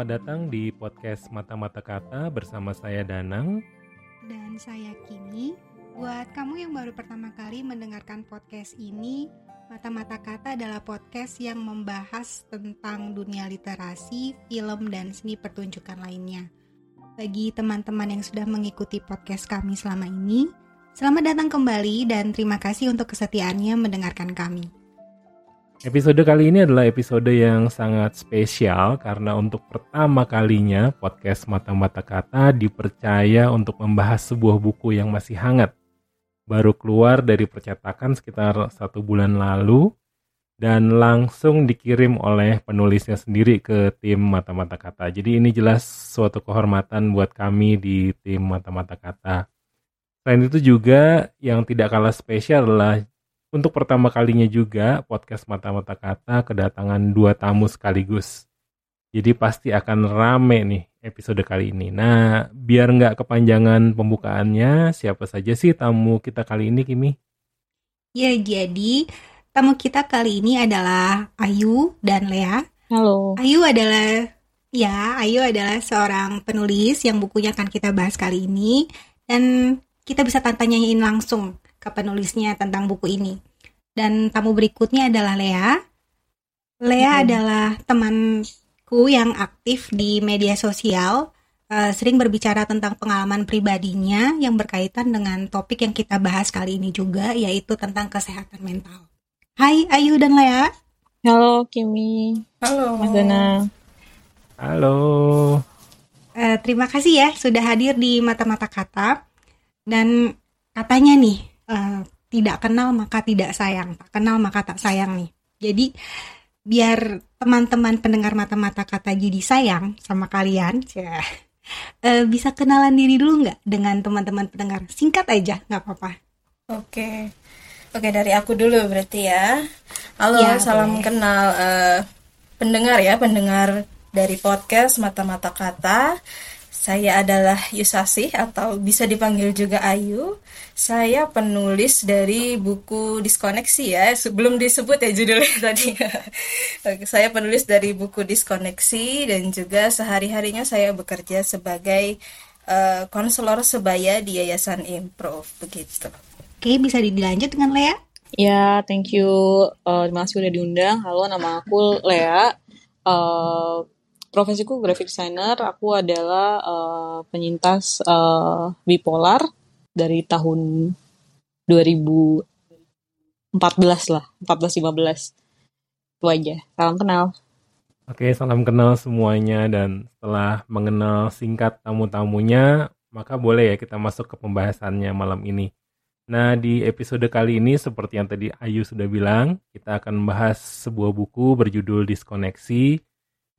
selamat datang di podcast Mata-Mata Kata bersama saya Danang dan saya Kimi. Buat kamu yang baru pertama kali mendengarkan podcast ini, Mata-Mata Kata adalah podcast yang membahas tentang dunia literasi, film, dan seni pertunjukan lainnya. Bagi teman-teman yang sudah mengikuti podcast kami selama ini, selamat datang kembali dan terima kasih untuk kesetiaannya mendengarkan kami. Episode kali ini adalah episode yang sangat spesial karena untuk pertama kalinya podcast Mata-Mata Kata dipercaya untuk membahas sebuah buku yang masih hangat. Baru keluar dari percetakan sekitar satu bulan lalu dan langsung dikirim oleh penulisnya sendiri ke tim Mata-Mata Kata. Jadi ini jelas suatu kehormatan buat kami di tim Mata-Mata Kata. Selain itu juga yang tidak kalah spesial adalah untuk pertama kalinya juga podcast Mata-Mata Kata kedatangan dua tamu sekaligus. Jadi pasti akan rame nih episode kali ini. Nah, biar nggak kepanjangan pembukaannya, siapa saja sih tamu kita kali ini, Kimi? Ya, jadi tamu kita kali ini adalah Ayu dan Lea. Halo. Ayu adalah ya, Ayu adalah seorang penulis yang bukunya akan kita bahas kali ini dan kita bisa tanyain langsung ke penulisnya tentang buku ini. Dan tamu berikutnya adalah Lea. Lea hmm. adalah temanku yang aktif di media sosial, uh, sering berbicara tentang pengalaman pribadinya yang berkaitan dengan topik yang kita bahas kali ini juga, yaitu tentang kesehatan mental. Hai Ayu dan Lea. Halo Kimi. Halo. Mas Dana. Halo. Uh, terima kasih ya sudah hadir di mata-mata kata dan katanya nih uh, tidak kenal maka tidak sayang, tak kenal maka tak sayang nih. Jadi biar teman-teman pendengar mata-mata kata jadi sayang sama kalian, ya, uh, bisa kenalan diri dulu nggak dengan teman-teman pendengar? Singkat aja, nggak apa-apa. Oke, oke dari aku dulu berarti ya. Halo, ya, salam boleh. kenal uh, pendengar ya, pendengar dari podcast mata-mata kata. Saya adalah Yusasi atau bisa dipanggil juga Ayu. Saya penulis dari buku Diskoneksi ya. Sebelum disebut ya judulnya tadi. saya penulis dari buku Diskoneksi dan juga sehari-harinya saya bekerja sebagai uh, konselor sebaya di Yayasan Improve begitu. Oke, bisa dilanjut dengan Lea? Ya, thank you. Uh, terima kasih udah diundang. Halo, nama aku Lea. Uh, profesiku graphic designer. Aku adalah uh, penyintas uh, bipolar dari tahun 2014 lah, 14-15. Itu aja. Salam kenal. Oke, salam kenal semuanya dan setelah mengenal singkat tamu-tamunya, maka boleh ya kita masuk ke pembahasannya malam ini. Nah, di episode kali ini seperti yang tadi Ayu sudah bilang, kita akan membahas sebuah buku berjudul Diskoneksi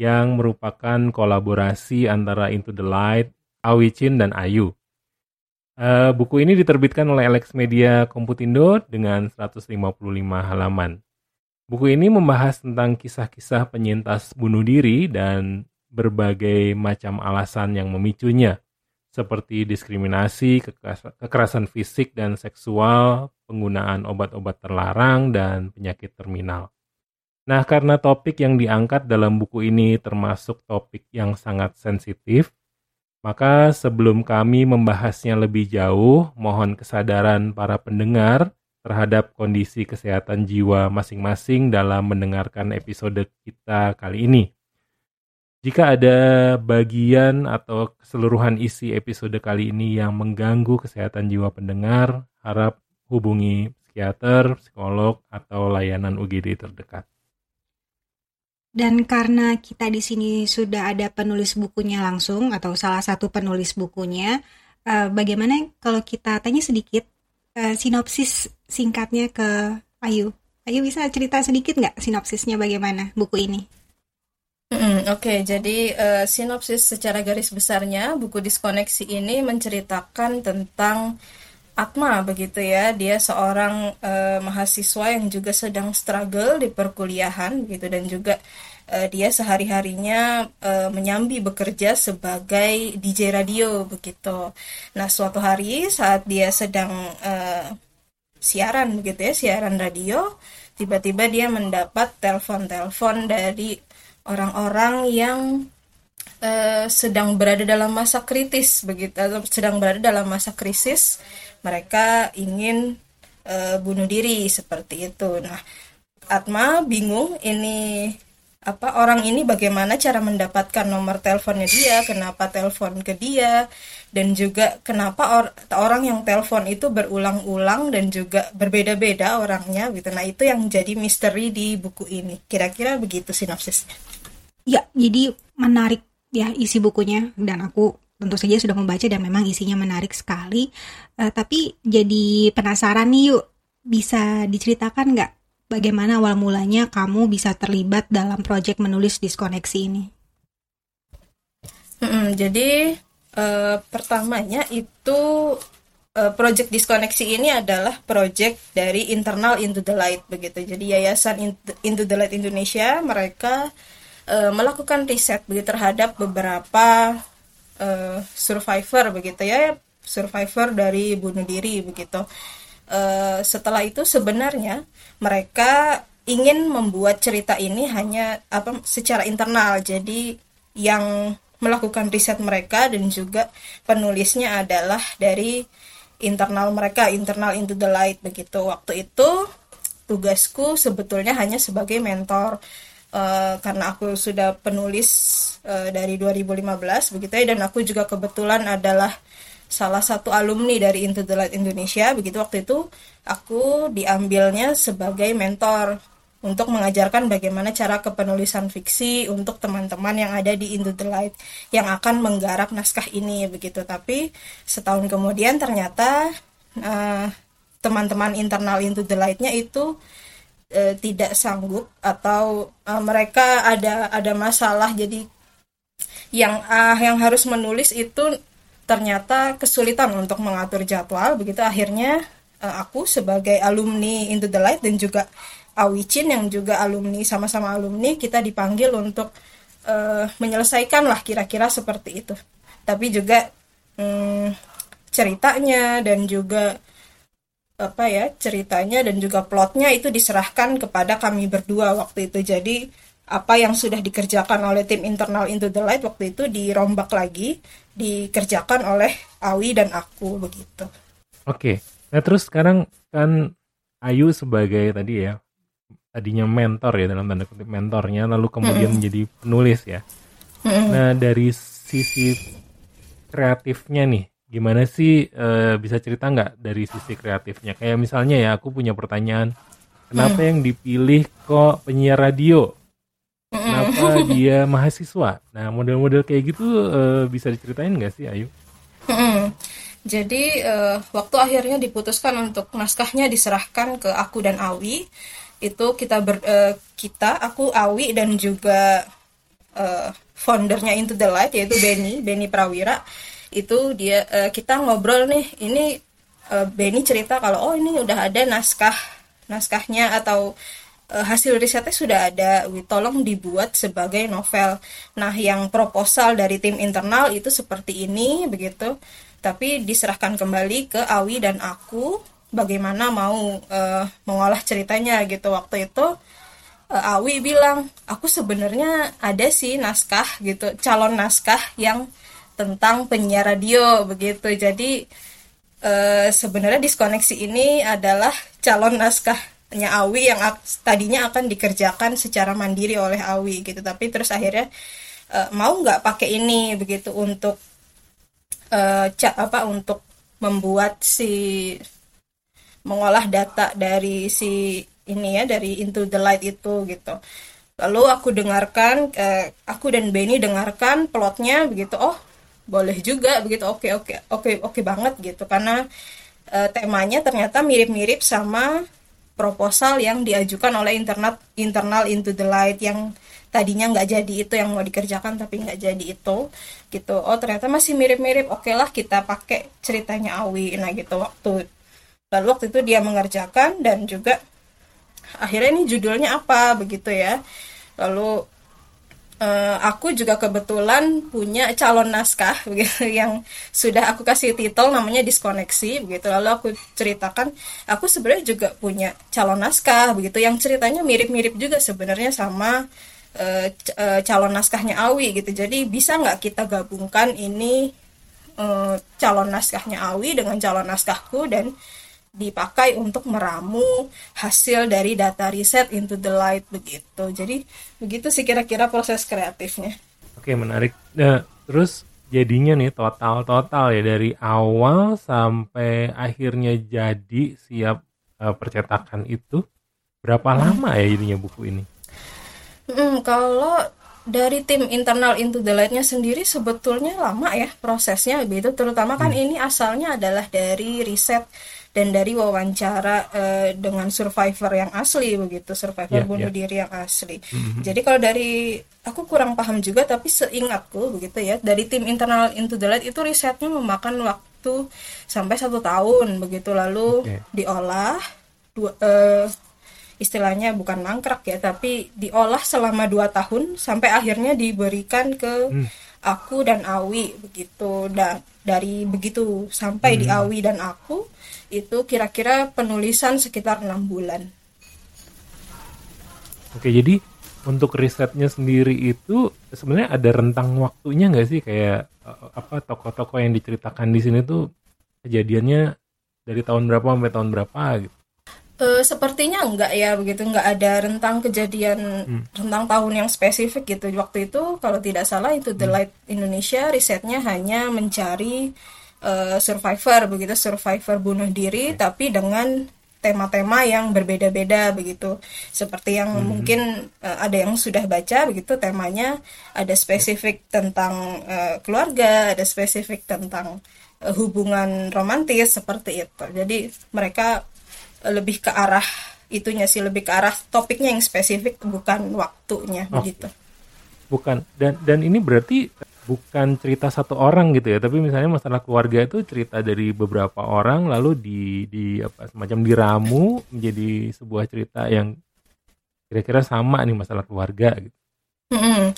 yang merupakan kolaborasi antara Into the Light, Awicin, dan Ayu. Uh, buku ini diterbitkan oleh Alex Media Komputindo dengan 155 halaman. Buku ini membahas tentang kisah-kisah penyintas bunuh diri dan berbagai macam alasan yang memicunya, seperti diskriminasi, kekerasan fisik dan seksual, penggunaan obat-obat terlarang, dan penyakit terminal. Nah, karena topik yang diangkat dalam buku ini termasuk topik yang sangat sensitif, maka sebelum kami membahasnya lebih jauh, mohon kesadaran para pendengar terhadap kondisi kesehatan jiwa masing-masing dalam mendengarkan episode kita kali ini. Jika ada bagian atau keseluruhan isi episode kali ini yang mengganggu kesehatan jiwa pendengar, harap hubungi psikiater, psikolog, atau layanan UGD terdekat. Dan karena kita di sini sudah ada penulis bukunya langsung atau salah satu penulis bukunya, uh, bagaimana kalau kita tanya sedikit uh, sinopsis singkatnya ke Ayu? Ayu bisa cerita sedikit nggak sinopsisnya bagaimana buku ini? Mm, Oke, okay, jadi uh, sinopsis secara garis besarnya buku diskoneksi ini menceritakan tentang Atma begitu ya. Dia seorang uh, mahasiswa yang juga sedang struggle di perkuliahan gitu dan juga uh, dia sehari-harinya uh, menyambi bekerja sebagai DJ radio begitu. Nah, suatu hari saat dia sedang siaran begitu ya, siaran radio, tiba-tiba dia mendapat telepon-telepon dari orang-orang yang sedang berada dalam masa kritis begitu sedang berada dalam masa krisis mereka ingin uh, bunuh diri seperti itu nah Atma bingung ini apa orang ini bagaimana cara mendapatkan nomor teleponnya dia, kenapa telepon ke dia, dan juga kenapa or orang yang telepon itu berulang-ulang dan juga berbeda-beda orangnya gitu. Nah itu yang jadi misteri di buku ini. Kira-kira begitu sinopsisnya. Ya, jadi menarik ya isi bukunya dan aku tentu saja sudah membaca dan memang isinya menarik sekali. Uh, tapi jadi penasaran nih yuk, bisa diceritakan nggak bagaimana awal mulanya kamu bisa terlibat dalam proyek menulis diskoneksi ini? Hmm, jadi uh, pertamanya itu uh, project diskoneksi ini adalah project dari internal Into the Light begitu. Jadi Yayasan Into the Light Indonesia mereka melakukan riset terhadap beberapa uh, survivor begitu ya, survivor dari bunuh diri begitu. Uh, setelah itu sebenarnya mereka ingin membuat cerita ini hanya apa secara internal. Jadi yang melakukan riset mereka dan juga penulisnya adalah dari internal mereka, internal into the light begitu. Waktu itu tugasku sebetulnya hanya sebagai mentor uh, karena aku sudah penulis uh, dari 2015 begitu ya. Dan aku juga kebetulan adalah salah satu alumni dari Into the Light Indonesia begitu. Waktu itu aku diambilnya sebagai mentor untuk mengajarkan bagaimana cara kepenulisan fiksi untuk teman-teman yang ada di Into the Light yang akan menggarap naskah ini begitu. Tapi setahun kemudian ternyata teman teman-teman internal Into the Light-nya itu uh, tidak sanggup atau uh, mereka ada ada masalah. Jadi yang uh, yang harus menulis itu ternyata kesulitan untuk mengatur jadwal. Begitu akhirnya uh, aku sebagai alumni Into the Light dan juga Awicin yang juga alumni sama-sama alumni kita dipanggil untuk uh, menyelesaikan lah kira-kira seperti itu. Tapi juga um, ceritanya dan juga apa ya ceritanya dan juga plotnya itu diserahkan kepada kami berdua waktu itu jadi apa yang sudah dikerjakan oleh tim internal Into the Light waktu itu dirombak lagi dikerjakan oleh Awi dan aku begitu. Oke, nah terus sekarang kan Ayu sebagai tadi ya tadinya mentor ya dalam tanda kutip mentornya lalu kemudian mm -hmm. menjadi penulis ya. Mm -hmm. Nah dari sisi kreatifnya nih gimana sih e, bisa cerita nggak dari sisi kreatifnya? Kayak misalnya ya aku punya pertanyaan kenapa mm. yang dipilih kok penyiar radio? Kenapa dia mahasiswa? Nah model-model kayak gitu uh, bisa diceritain nggak sih Ayu? Jadi uh, waktu akhirnya diputuskan untuk naskahnya diserahkan ke aku dan Awi. Itu kita ber, uh, kita aku Awi dan juga uh, foundernya Into the Light yaitu Benny Benny Prawira itu dia uh, kita ngobrol nih ini uh, Benny cerita kalau oh ini udah ada naskah naskahnya atau uh, hasil risetnya sudah ada, tolong dibuat sebagai novel. Nah, yang proposal dari tim internal itu seperti ini, begitu. Tapi diserahkan kembali ke Awi dan aku bagaimana mau uh, mengolah ceritanya gitu. Waktu itu uh, Awi bilang, aku sebenarnya ada sih naskah gitu, calon naskah yang tentang penyiar radio begitu. Jadi uh, sebenarnya diskoneksi ini adalah calon naskah nya Awi yang tadinya akan dikerjakan secara mandiri oleh Awi gitu. Tapi terus akhirnya uh, mau nggak pakai ini begitu untuk uh, ca apa untuk membuat si mengolah data dari si ini ya dari Into the Light itu gitu. Lalu aku dengarkan uh, aku dan Benny dengarkan plotnya begitu. Oh boleh juga begitu. Oke oke oke oke banget gitu. Karena uh, temanya ternyata mirip-mirip sama proposal yang diajukan oleh internet internal into the light yang tadinya nggak jadi itu yang mau dikerjakan tapi nggak jadi itu gitu. Oh ternyata masih mirip-mirip. Oke lah kita pakai ceritanya Awi. Nah gitu waktu lalu waktu itu dia mengerjakan dan juga akhirnya ini judulnya apa begitu ya. Lalu uh, aku juga kebetulan punya calon naskah begitu yang sudah aku kasih titel namanya diskoneksi begitu. Lalu aku ceritakan aku sebenarnya juga punya calon naskah begitu. Yang ceritanya mirip-mirip juga sebenarnya sama uh, calon naskahnya Awi gitu. Jadi bisa nggak kita gabungkan ini uh, calon naskahnya Awi dengan calon naskahku dan dipakai untuk meramu hasil dari data riset into the light begitu jadi begitu sih kira-kira proses kreatifnya oke menarik nah, terus jadinya nih total total ya dari awal sampai akhirnya jadi siap uh, percetakan itu berapa hmm. lama ya jadinya buku ini? Hmm, kalau dari tim internal Into the Light-nya sendiri sebetulnya lama ya prosesnya begitu terutama kan hmm. ini asalnya adalah dari riset dan dari wawancara uh, dengan survivor yang asli begitu survivor yeah, bunuh yeah. diri yang asli. Mm-hmm. Jadi kalau dari aku kurang paham juga tapi seingatku begitu ya dari tim internal Into the Light itu risetnya memakan waktu sampai satu tahun begitu lalu okay. diolah dua uh, istilahnya bukan mangkrak ya tapi diolah selama dua tahun sampai akhirnya diberikan ke hmm. aku dan Awi begitu dan dari begitu sampai hmm. di Awi dan aku itu kira-kira penulisan sekitar enam bulan. Oke, jadi untuk risetnya sendiri itu sebenarnya ada rentang waktunya nggak sih kayak eh, apa toko-toko yang diceritakan di sini tuh kejadiannya dari tahun berapa sampai tahun berapa gitu? Uh, sepertinya enggak ya begitu enggak ada rentang kejadian hmm. rentang tahun yang spesifik gitu waktu itu kalau tidak salah itu The hmm. Light Indonesia risetnya hanya mencari uh, survivor begitu survivor bunuh diri tapi dengan tema-tema yang berbeda-beda begitu. Seperti yang hmm. mungkin uh, ada yang sudah baca begitu temanya ada spesifik tentang uh, keluarga ada spesifik tentang uh, hubungan romantis seperti itu. Jadi mereka lebih ke arah itunya sih lebih ke arah topiknya yang spesifik bukan waktunya oh. begitu. Bukan. Dan dan ini berarti bukan cerita satu orang gitu ya tapi misalnya masalah keluarga itu cerita dari beberapa orang lalu di di apa semacam diramu menjadi sebuah cerita yang kira-kira sama nih masalah keluarga gitu. -hmm.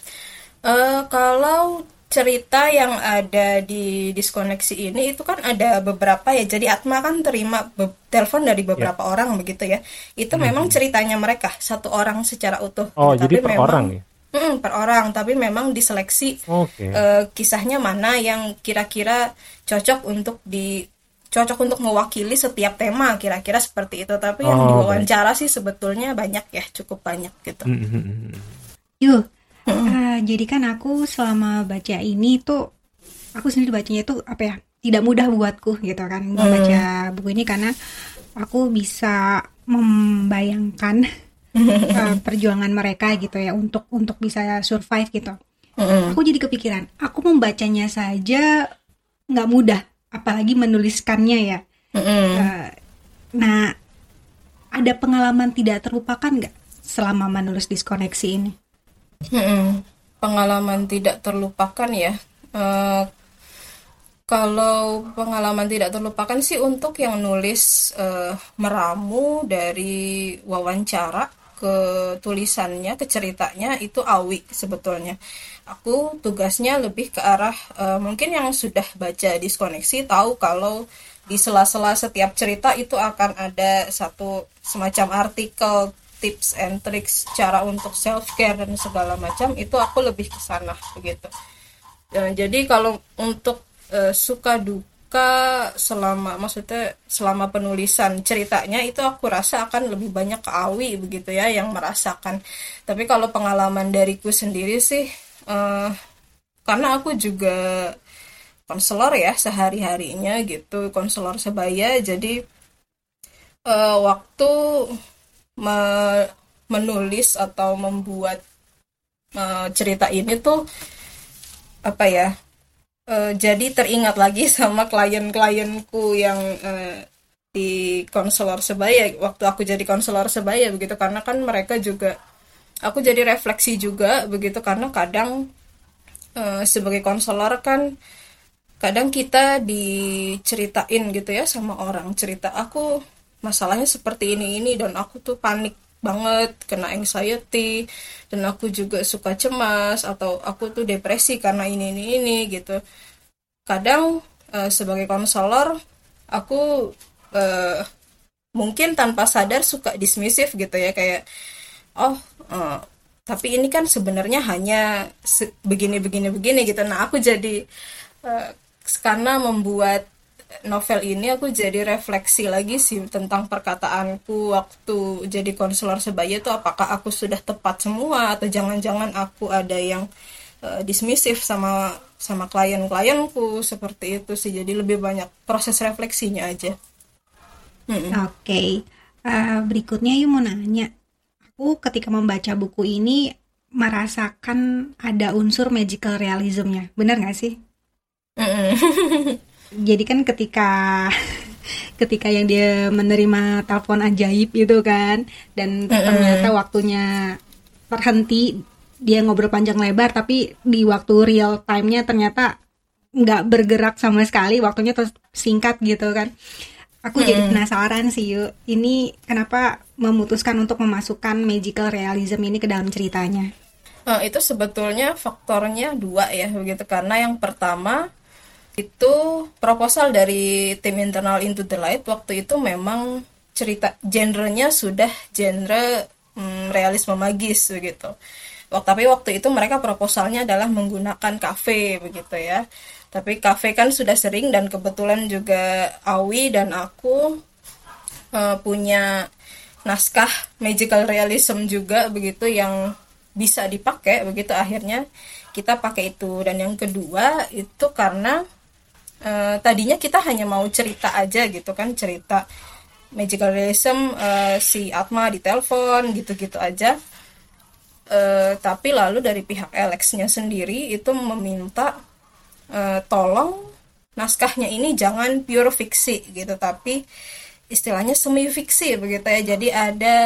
uh, kalau cerita yang ada di diskoneksi ini itu kan ada beberapa ya jadi Atma kan terima telepon dari beberapa yeah. orang begitu ya itu -hmm. memang ceritanya mereka satu orang secara utuh oh jadi per memang, orang ya Mm, per orang, tapi memang diseleksi okay. uh, eh, kisahnya mana yang kira-kira cocok untuk di cocok untuk mewakili setiap tema kira-kira seperti itu. Tapi oh, yang diwawancara baik. sih sebetulnya banyak ya, cukup banyak gitu. Mm-hmm. Yuk, uh, jadi kan aku selama baca ini tuh aku sendiri bacanya itu apa ya? Tidak mudah buatku gitu kan membaca mm. buku ini karena aku bisa membayangkan uh, perjuangan mereka gitu ya untuk untuk bisa survive gitu. Mm. Aku jadi kepikiran, aku membacanya saja nggak mudah, apalagi menuliskannya ya. Mm. Uh, nah, ada pengalaman tidak terlupakan nggak selama menulis diskoneksi ini? Mm Pengalaman tidak terlupakan ya. Uh, kalau pengalaman tidak terlupakan sih untuk yang nulis uh, meramu dari wawancara ke tulisannya, ke ceritanya itu awi sebetulnya. Aku tugasnya lebih ke arah uh, mungkin yang sudah baca diskoneksi tahu kalau di sela-sela setiap cerita itu akan ada satu semacam artikel tips and tricks cara untuk self care dan segala macam itu aku lebih ke sana begitu. Uh, jadi kalau untuk uh, suka duka suka selama maksudnya selama penulisan ceritanya itu aku rasa akan lebih banyak ke Awi begitu ya yang merasakan. Tapi kalau pengalaman dariku sendiri sih uh, karena aku juga konselor ya sehari harinya gitu konselor sebaya jadi uh, waktu me menulis atau membuat uh, cerita ini tuh apa ya uh, jadi teringat lagi sama klien-klienku yang uh, di konselor sebaya waktu aku jadi konselor sebaya begitu. Karena kan mereka juga aku jadi refleksi juga begitu. Karena kadang uh, sebagai konselor kan kadang kita diceritain gitu ya sama orang. Cerita aku masalahnya seperti ini ini dan aku tuh panik banget kena anxiety dan aku juga suka cemas atau aku tuh depresi karena ini ini ini gitu. Kadang uh, sebagai konselor aku uh, mungkin tanpa sadar suka dismisif gitu ya kayak oh uh, tapi ini kan sebenarnya hanya begini begini begini gitu. Nah aku jadi uh, karena membuat novel ini aku jadi refleksi lagi sih tentang perkataanku waktu jadi konselor sebaya itu apakah aku sudah tepat semua atau jangan-jangan aku ada yang uh, dismisif sama sama klien-klienku seperti itu sih jadi lebih banyak proses refleksinya aja. Hmm. Oke, okay. uh, eh, berikutnya yuk mau nanya, aku ketika membaca buku ini merasakan ada unsur magical realismnya, benar nggak sih? jadi kan ketika ketika yang dia menerima telepon ajaib gitu kan dan ternyata waktunya terhenti dia ngobrol panjang lebar tapi di waktu real time-nya ternyata nggak bergerak sama sekali waktunya terus singkat gitu kan. Aku hmm. jadi penasaran sih yuk ini kenapa memutuskan untuk memasukkan magical realism ini ke dalam ceritanya? Nah, itu sebetulnya faktornya dua ya begitu. Karena yang pertama itu proposal dari tim internal Into the Light waktu itu memang cerita genrenya sudah genre hmm, realisme magis begitu. Waktu tapi waktu itu mereka proposalnya adalah menggunakan kafe begitu ya. Tapi kafe kan sudah sering dan kebetulan juga Awi dan aku uh, punya naskah magical realism juga begitu yang bisa dipakai begitu akhirnya kita pakai itu dan yang kedua itu karena uh, tadinya kita hanya mau cerita aja gitu kan cerita magical realism uh, si Atma di telepon gitu-gitu aja. Uh, tapi lalu dari pihak Alexnya sendiri itu meminta uh, tolong naskahnya ini jangan pure fiksi gitu tapi istilahnya semi fiksi begitu ya. Jadi ada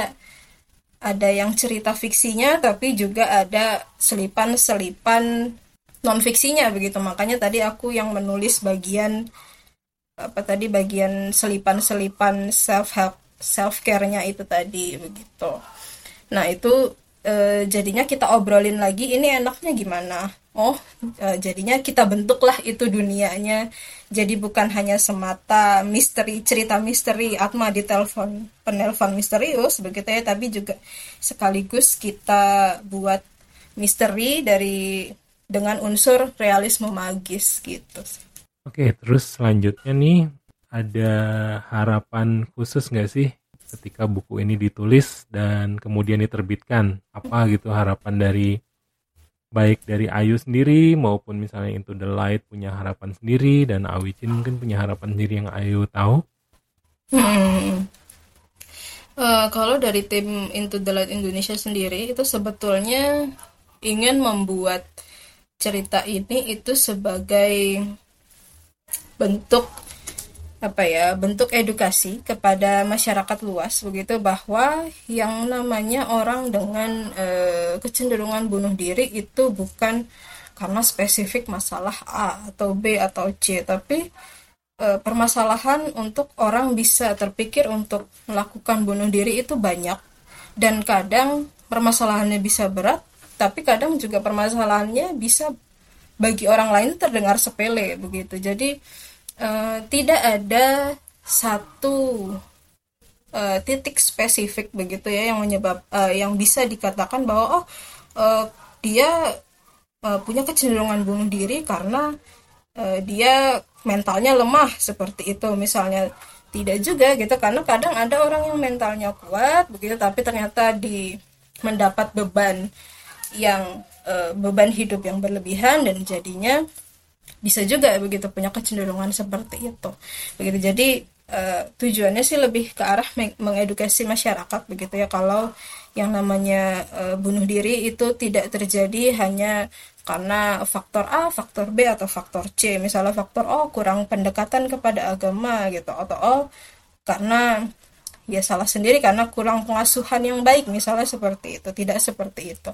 ada yang cerita fiksinya tapi juga ada selipan-selipan non fiksinya begitu. Makanya tadi aku yang menulis bagian apa tadi bagian selipan-selipan self help self care-nya itu tadi begitu. Nah itu e, jadinya kita obrolin lagi ini enaknya gimana? Oh e, jadinya kita bentuklah itu dunianya. Jadi bukan hanya semata misteri cerita misteri Atma di telepon penelpon misterius begitu ya tapi juga sekaligus kita buat misteri dari dengan unsur realisme magis gitu. Oke, terus selanjutnya nih ada harapan khusus nggak sih ketika buku ini ditulis dan kemudian diterbitkan? Apa gitu harapan dari baik dari Ayu sendiri maupun misalnya Into the Light punya harapan sendiri dan Awicin mungkin punya harapan sendiri yang Ayu tahu? Hmm. Uh, kalau dari tim Into the Light Indonesia sendiri itu sebetulnya ingin membuat cerita ini itu sebagai bentuk apa ya bentuk edukasi kepada masyarakat luas begitu bahwa yang namanya orang dengan e, kecenderungan bunuh diri itu bukan karena spesifik masalah A atau B atau C tapi e, permasalahan untuk orang bisa terpikir untuk melakukan bunuh diri itu banyak. Dan kadang permasalahannya bisa berat tapi kadang juga permasalahannya bisa bagi orang lain terdengar sepele begitu. Jadi uh, tidak ada satu uh, titik spesifik begitu ya yang menyebab uh, yang bisa dikatakan bahwa oh uh, dia uh, punya kecenderungan bunuh diri karena uh, dia mentalnya lemah seperti itu. Misalnya tidak juga gitu karena kadang ada orang yang mentalnya kuat begitu tapi ternyata di mendapat beban yang uh, beban hidup yang berlebihan dan jadinya bisa juga begitu punya kecenderungan seperti itu begitu jadi uh, tujuannya sih lebih ke arah mengedukasi masyarakat begitu ya kalau yang namanya uh, bunuh diri itu tidak terjadi hanya karena faktor A, faktor B atau faktor C. Misalnya faktor O kurang pendekatan kepada agama gitu atau O karena ya salah sendiri karena kurang pengasuhan yang baik misalnya seperti itu. Tidak seperti itu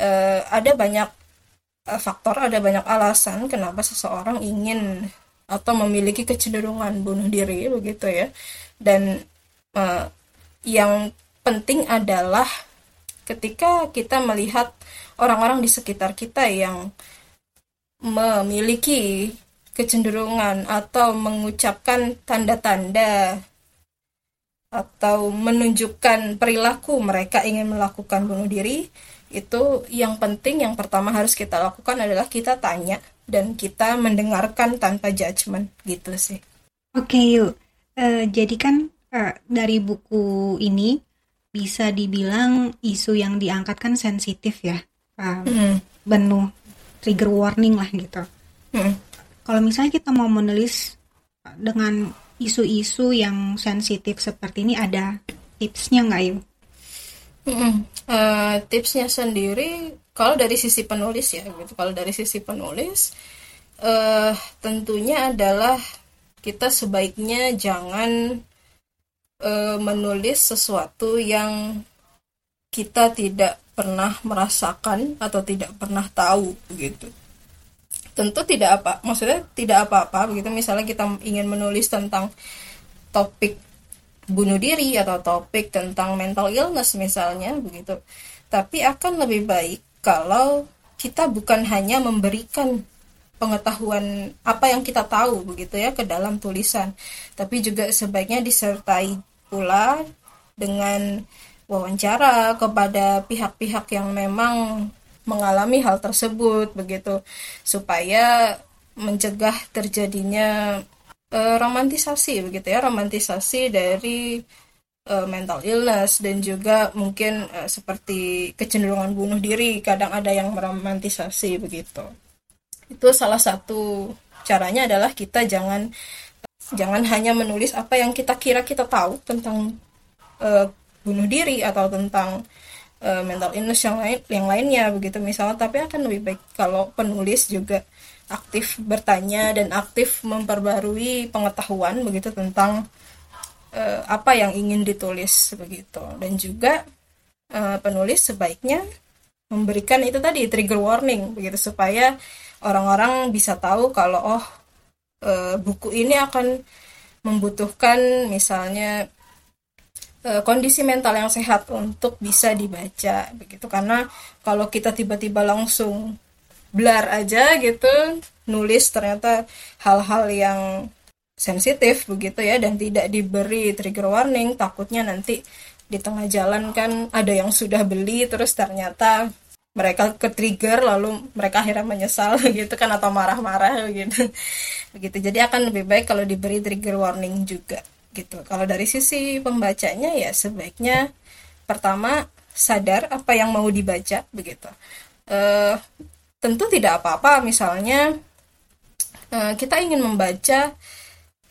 uh, ada banyak uh, faktor, ada banyak alasan kenapa seseorang ingin atau memiliki kecenderungan bunuh diri begitu ya. Dan uh, yang penting adalah ketika kita melihat orang-orang di sekitar kita yang memiliki kecenderungan atau mengucapkan tanda-tanda atau menunjukkan perilaku mereka ingin melakukan bunuh diri, itu yang penting yang pertama harus kita lakukan adalah kita tanya dan kita mendengarkan tanpa judgement gitu sih. Oke yuk, uh, jadi kan uh, dari buku ini bisa dibilang isu yang diangkat kan sensitif ya, uh, hmm. penuh trigger warning lah gitu. Hmm. Kalau misalnya kita mau menulis dengan isu-isu yang sensitif seperti ini ada tipsnya nggak yuk? Uh, tipsnya sendiri kalau dari sisi penulis ya gitu. Kalau dari sisi penulis uh, tentunya adalah kita sebaiknya jangan uh, menulis sesuatu yang kita tidak pernah merasakan atau tidak pernah tahu begitu. Tentu tidak apa, maksudnya tidak apa-apa begitu. Misalnya kita ingin menulis tentang topik bunuh diri atau topik tentang mental illness misalnya begitu. Tapi akan lebih baik kalau kita bukan hanya memberikan pengetahuan apa yang kita tahu begitu ya ke dalam tulisan, tapi juga sebaiknya disertai pula dengan wawancara kepada pihak-pihak yang memang mengalami hal tersebut begitu supaya mencegah terjadinya uh, romantisasi begitu ya romantisasi dari uh, mental illness dan juga mungkin uh, seperti kecenderungan bunuh diri kadang ada yang meromantisasi begitu. Itu salah satu caranya adalah kita jangan jangan hanya menulis apa yang kita kira kita tahu tentang uh, bunuh diri atau tentang mental illness yang lain yang lainnya begitu misalnya tapi akan lebih baik kalau penulis juga aktif bertanya dan aktif memperbarui pengetahuan begitu tentang uh, apa yang ingin ditulis begitu. Dan juga uh, penulis sebaiknya memberikan itu tadi trigger warning begitu supaya orang-orang bisa tahu kalau oh uh, buku ini akan membutuhkan misalnya kondisi mental yang sehat untuk bisa dibaca begitu. Karena kalau kita tiba-tiba langsung blar aja gitu nulis ternyata hal-hal yang sensitif begitu ya dan tidak diberi trigger warning takutnya nanti di tengah jalan kan ada yang sudah beli terus ternyata mereka ke trigger lalu mereka akhirnya menyesal gitu kan atau marah-marah gitu. Begitu. Jadi akan lebih baik kalau diberi trigger warning juga gitu. Kalau dari sisi pembacanya ya sebaiknya pertama sadar apa yang mau dibaca begitu. Uh, tentu tidak apa-apa. Misalnya uh, kita ingin membaca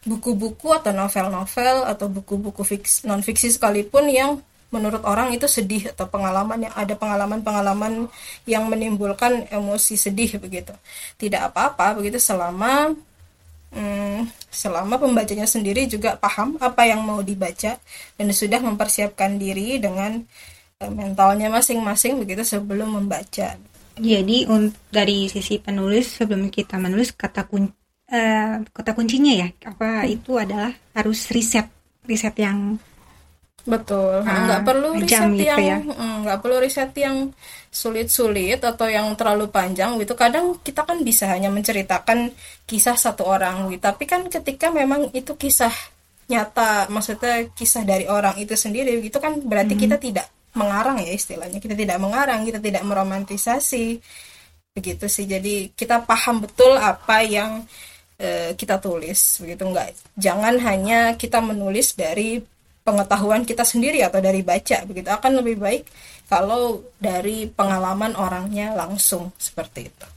buku-buku atau novel-novel atau buku-buku non fiksi sekalipun yang menurut orang itu sedih atau pengalaman yang ada pengalaman-pengalaman yang menimbulkan emosi sedih begitu. Tidak apa-apa begitu. Selama hmm, selama pembacanya sendiri juga paham apa yang mau dibaca dan sudah mempersiapkan diri dengan uh, mentalnya masing-masing begitu sebelum membaca jadi dari sisi penulis sebelum kita menulis kata kun uh, kata kuncinya ya apa itu adalah harus riset riset yang betul uh, nggak perlu riset gitu yang ya. Mm, nggak perlu riset yang sulit-sulit atau yang terlalu panjang gitu kadang kita kan bisa hanya menceritakan kisah satu orang gitu tapi kan ketika memang itu kisah nyata maksudnya kisah dari orang itu sendiri gitu kan berarti hmm. kita tidak mengarang ya istilahnya. Kita tidak mengarang kita tidak meromantisasi. Begitu sih. Jadi kita paham betul apa yang e, kita tulis. Begitu. Enggak jangan hanya kita menulis dari pengetahuan kita sendiri atau dari baca. Begitu. Akan lebih baik kalau dari pengalaman orangnya langsung. Seperti itu.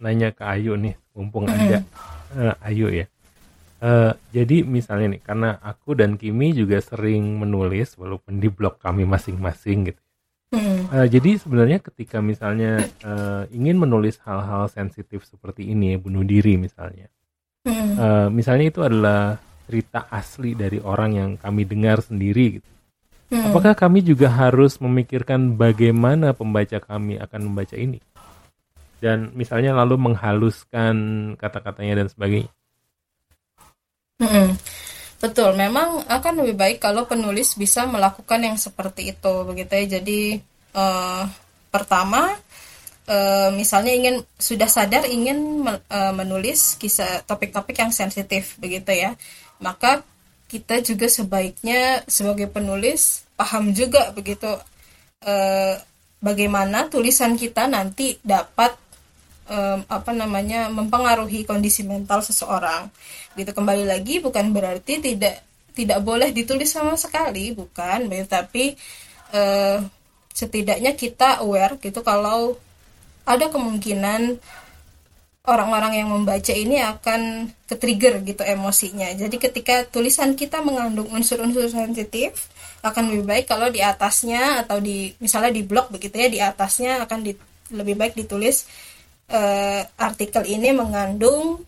Nanya ke Ayu nih mumpung ada uh, Ayu ya Uh, jadi misalnya nih, karena aku dan Kimi juga sering menulis walaupun di blog kami masing-masing gitu. Uh, jadi sebenarnya ketika misalnya uh, ingin menulis hal-hal sensitif seperti ini, bunuh diri misalnya, uh, misalnya itu adalah cerita asli dari orang yang kami dengar sendiri gitu. Hmm. Apakah kami juga harus memikirkan bagaimana pembaca kami akan membaca ini? Dan misalnya lalu menghaluskan kata-katanya dan sebagainya. Hmm, betul, memang akan lebih baik kalau penulis bisa melakukan yang seperti itu, begitu ya. Jadi uh, pertama, uh, misalnya ingin sudah sadar ingin uh, menulis kisah topik-topik yang sensitif, begitu ya. Maka kita juga sebaiknya sebagai penulis paham juga begitu uh, bagaimana tulisan kita nanti dapat um, apa namanya mempengaruhi kondisi mental seseorang gitu kembali lagi bukan berarti tidak tidak boleh ditulis sama sekali bukan tapi uh, setidaknya kita aware gitu kalau ada kemungkinan orang-orang yang membaca ini akan ke-trigger gitu emosinya. Jadi ketika tulisan kita mengandung unsur-unsur sensitif, akan lebih baik kalau di atasnya atau di misalnya di blog begitu ya, di atasnya akan di, lebih baik ditulis uh, artikel ini mengandung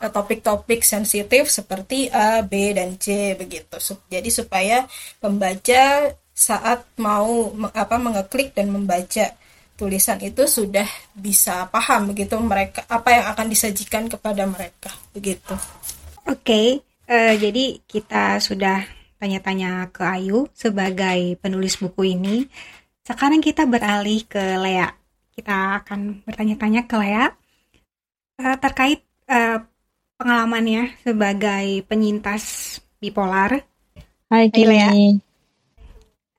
uh, topik-topik sensitif seperti A, B dan C begitu. Jadi supaya pembaca saat mau apa mengeklik dan membaca tulisan itu sudah bisa paham begitu mereka apa yang akan disajikan kepada mereka begitu. Oke, okay, uh, eh, jadi kita sudah tanya-tanya ke Ayu sebagai penulis buku ini. Sekarang kita beralih ke Lea. Kita akan bertanya-tanya ke Lea uh, terkait uh, pengalamannya sebagai penyintas bipolar. Hai, Hai Lea.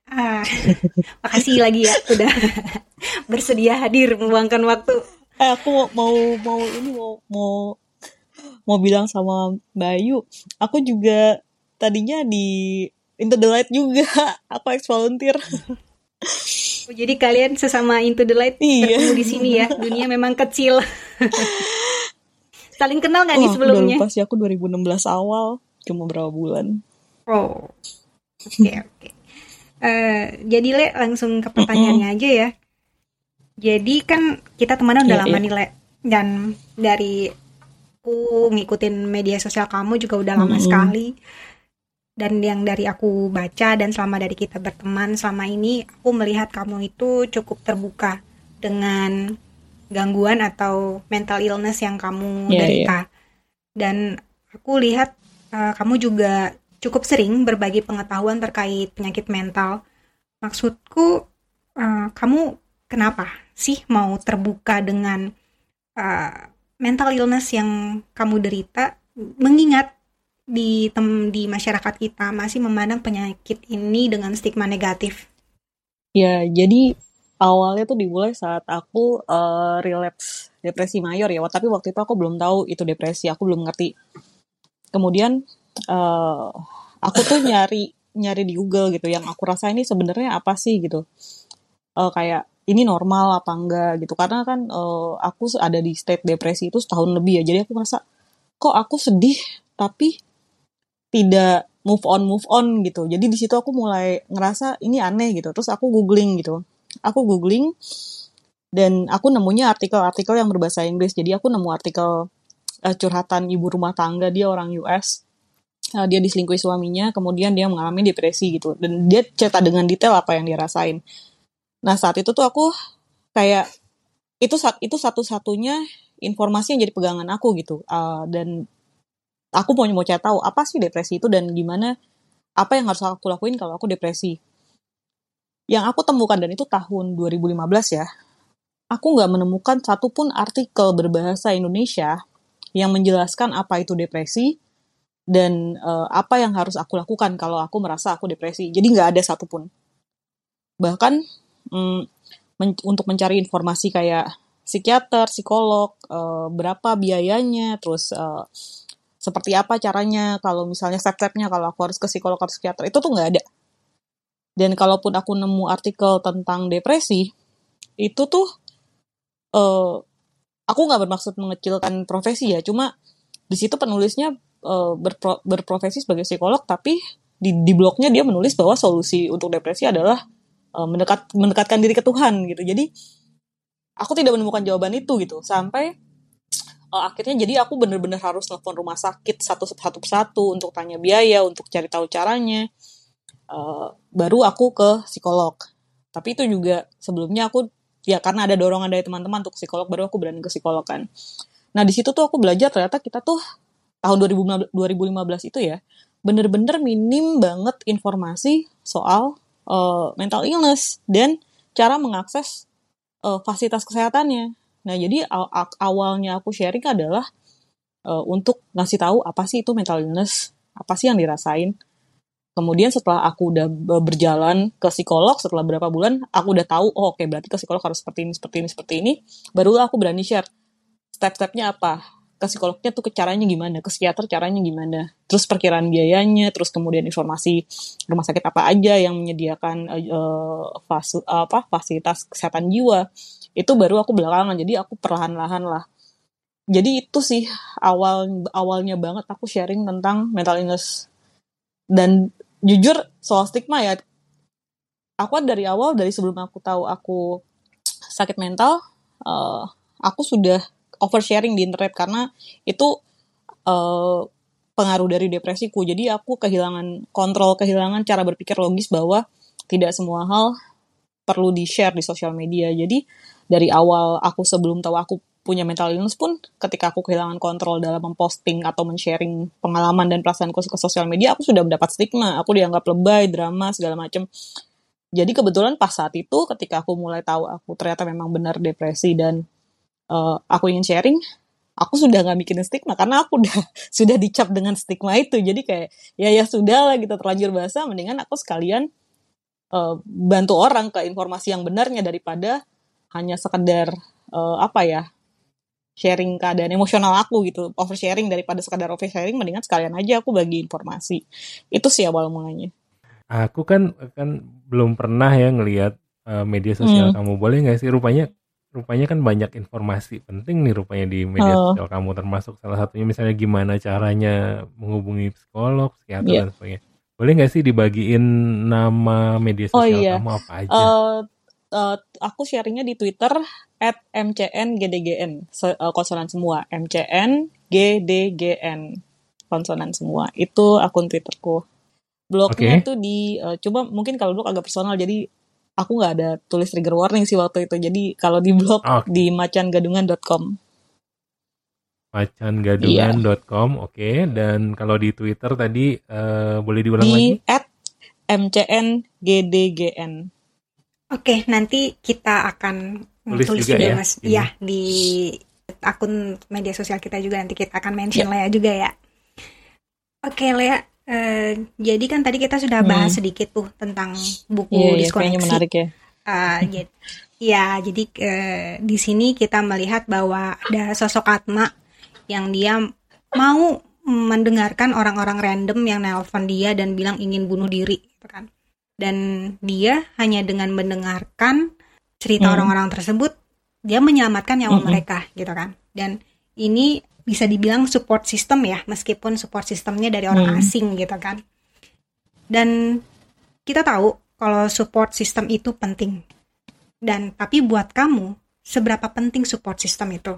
Ah, makasih lagi ya udah bersedia hadir meluangkan waktu. Eh, aku mau mau ini mau mau mau bilang sama Bayu, aku juga tadinya di Into the Light juga, aku ex volunteer. Oh, jadi kalian sesama Into the Light iya. bertemu di sini ya. Dunia memang kecil. Saling kenal nggak oh, nih sebelumnya? Udah lupa sih aku 2016 awal, cuma berapa bulan. Oh, oke okay, oke. Okay. Uh, jadi Le langsung ke pertanyaannya mm -hmm. aja ya. Jadi kan kita temenan udah yeah, lama yeah. nih Le dan dari aku ngikutin media sosial kamu juga udah lama mm -hmm. sekali. Dan yang dari aku baca dan selama dari kita berteman selama ini aku melihat kamu itu cukup terbuka dengan gangguan atau mental illness yang kamu yeah, derita. Yeah. Dan aku lihat uh, kamu juga cukup sering berbagi pengetahuan terkait penyakit mental. Maksudku, uh, kamu kenapa sih mau terbuka dengan uh, mental illness yang kamu derita? Mengingat di tem di masyarakat kita masih memandang penyakit ini dengan stigma negatif. Ya, jadi awalnya tuh dimulai saat aku uh, relapse depresi mayor ya, tapi waktu itu aku belum tahu itu depresi, aku belum ngerti. Kemudian uh, aku tuh nyari nyari di Google gitu yang aku rasa ini sebenarnya apa sih gitu uh, kayak ini normal apa enggak gitu karena kan uh, aku ada di state depresi itu setahun lebih ya jadi aku merasa kok aku sedih tapi tidak move on move on gitu jadi di situ aku mulai ngerasa ini aneh gitu terus aku googling gitu aku googling dan aku nemunya artikel-artikel yang berbahasa Inggris jadi aku nemu artikel uh, curhatan ibu rumah tangga dia orang US uh, dia diselingkuhi suaminya, kemudian dia mengalami depresi gitu. Dan dia cerita dengan detail apa yang dia rasain. Nah saat itu tuh aku kayak itu itu satu-satunya informasi yang jadi pegangan aku gitu. Uh, dan aku mau mau cari tahu apa sih depresi itu dan gimana apa yang harus aku lakuin kalau aku depresi. Yang aku temukan dan itu tahun 2015 ya. Aku nggak menemukan satupun artikel berbahasa Indonesia yang menjelaskan apa itu depresi, dan uh, apa yang harus aku lakukan kalau aku merasa aku depresi. Jadi nggak ada satupun. Bahkan mm, men untuk mencari informasi kayak psikiater, psikolog, uh, berapa biayanya, terus uh, seperti apa caranya kalau misalnya step-stepnya kalau aku harus ke psikolog atau psikiater itu tuh nggak ada. Dan kalaupun aku nemu artikel tentang depresi, itu tuh uh, aku nggak bermaksud mengecilkan profesi ya, cuma di situ penulisnya uh, berpro, berprofesi sebagai psikolog tapi di, di blognya dia menulis bahwa solusi untuk depresi adalah uh, mendekat mendekatkan diri ke Tuhan gitu jadi aku tidak menemukan jawaban itu gitu sampai uh, akhirnya jadi aku bener-bener harus telepon rumah sakit satu satu persatu untuk tanya biaya untuk cari tahu caranya. Uh, baru aku ke psikolog. Tapi itu juga sebelumnya aku ya karena ada dorongan dari teman-teman untuk psikolog baru aku berani ke psikolog kan. Nah di situ tuh aku belajar ternyata kita tuh tahun 2015, 2015 itu ya bener-bener minim banget informasi soal uh, mental illness dan cara mengakses uh, fasilitas kesehatannya. Nah, jadi aw awalnya aku sharing adalah uh, untuk ngasih tahu apa sih itu mental illness, apa sih yang dirasain. kemudian setelah aku udah berjalan ke psikolog setelah berapa bulan aku udah tahu oh oke okay, berarti ke psikolog harus seperti ini seperti ini seperti ini barulah aku berani share step-stepnya apa ke psikolognya tuh caranya gimana ke psikiater caranya gimana terus perkiraan biayanya terus kemudian informasi rumah sakit apa aja yang menyediakan uh, fas apa fasilitas kesehatan jiwa itu baru aku belakangan jadi aku perlahan-lahan lah. Jadi itu sih awal awalnya banget aku sharing tentang mental illness. Dan jujur soal stigma ya aku dari awal dari sebelum aku tahu aku sakit mental uh, aku sudah oversharing di internet karena itu uh, pengaruh dari depresiku. Jadi aku kehilangan kontrol kehilangan cara berpikir logis bahwa tidak semua hal perlu di share di sosial media. Jadi dari awal aku sebelum tahu aku punya mental illness pun ketika aku kehilangan kontrol dalam memposting atau men-sharing pengalaman dan perasaanku ke sosial media aku sudah mendapat stigma. Aku dianggap lebay drama segala macam jadi kebetulan pas saat itu ketika aku mulai tahu aku ternyata memang benar depresi dan uh, aku ingin sharing aku sudah nggak mikirin stigma karena aku udah sudah dicap dengan stigma itu. Jadi kayak ya ya sudah lah gitu. Terlanjur bahasa mendingan aku sekalian uh, bantu orang ke informasi yang benarnya daripada hanya sekedar uh, apa ya sharing keadaan emosional aku gitu oversharing daripada sekadar oversharing mendingan sekalian aja aku bagi informasi itu sih awal mulanya aku kan kan belum pernah ya ngelihat uh, media sosial hmm. kamu boleh nggak sih rupanya rupanya kan banyak informasi penting nih rupanya di media oh. sosial kamu termasuk salah satunya misalnya gimana caranya menghubungi psikolog psikiater yeah. dan sebagainya boleh nggak sih dibagiin nama media oh, sosial oh, iya. kamu apa aja uh, uh, aku sharingnya di Twitter at mcngdgn. Uh, konsonan semua. mcn gdgn konsonan semua. Itu akun Twitterku. Blognya okay. tuh di uh, coba mungkin kalau blog agak personal jadi aku nggak ada tulis trigger warning sih waktu itu. Jadi kalau di blog okay. di macangadungan.com macangadungan.com iya. oke. Okay. dan kalau di Twitter tadi uh, boleh diulang di lagi? at mcngdgn Oke, nanti kita akan tulis, tulis juga, ya, mas, ya di akun media sosial kita juga nanti kita akan mention ya. Lea juga ya. Oke Lea, uh, jadi kan tadi kita sudah bahas hmm. sedikit tuh tentang buku yeah, iya, diskoneksi. Yeah, menarik ya. Uh, ya, ya, jadi uh, di sini kita melihat bahwa ada sosok Atma yang dia mau mendengarkan orang-orang random yang nelpon dia dan bilang ingin bunuh diri, gitu kan dan dia hanya dengan mendengarkan cerita hmm. orang-orang hmm. tersebut dia menyelamatkan nyawa hmm. mereka gitu kan dan ini bisa dibilang support system ya meskipun support sistemnya dari orang hmm. asing gitu kan dan kita tahu kalau support system itu penting dan tapi buat kamu seberapa penting support system itu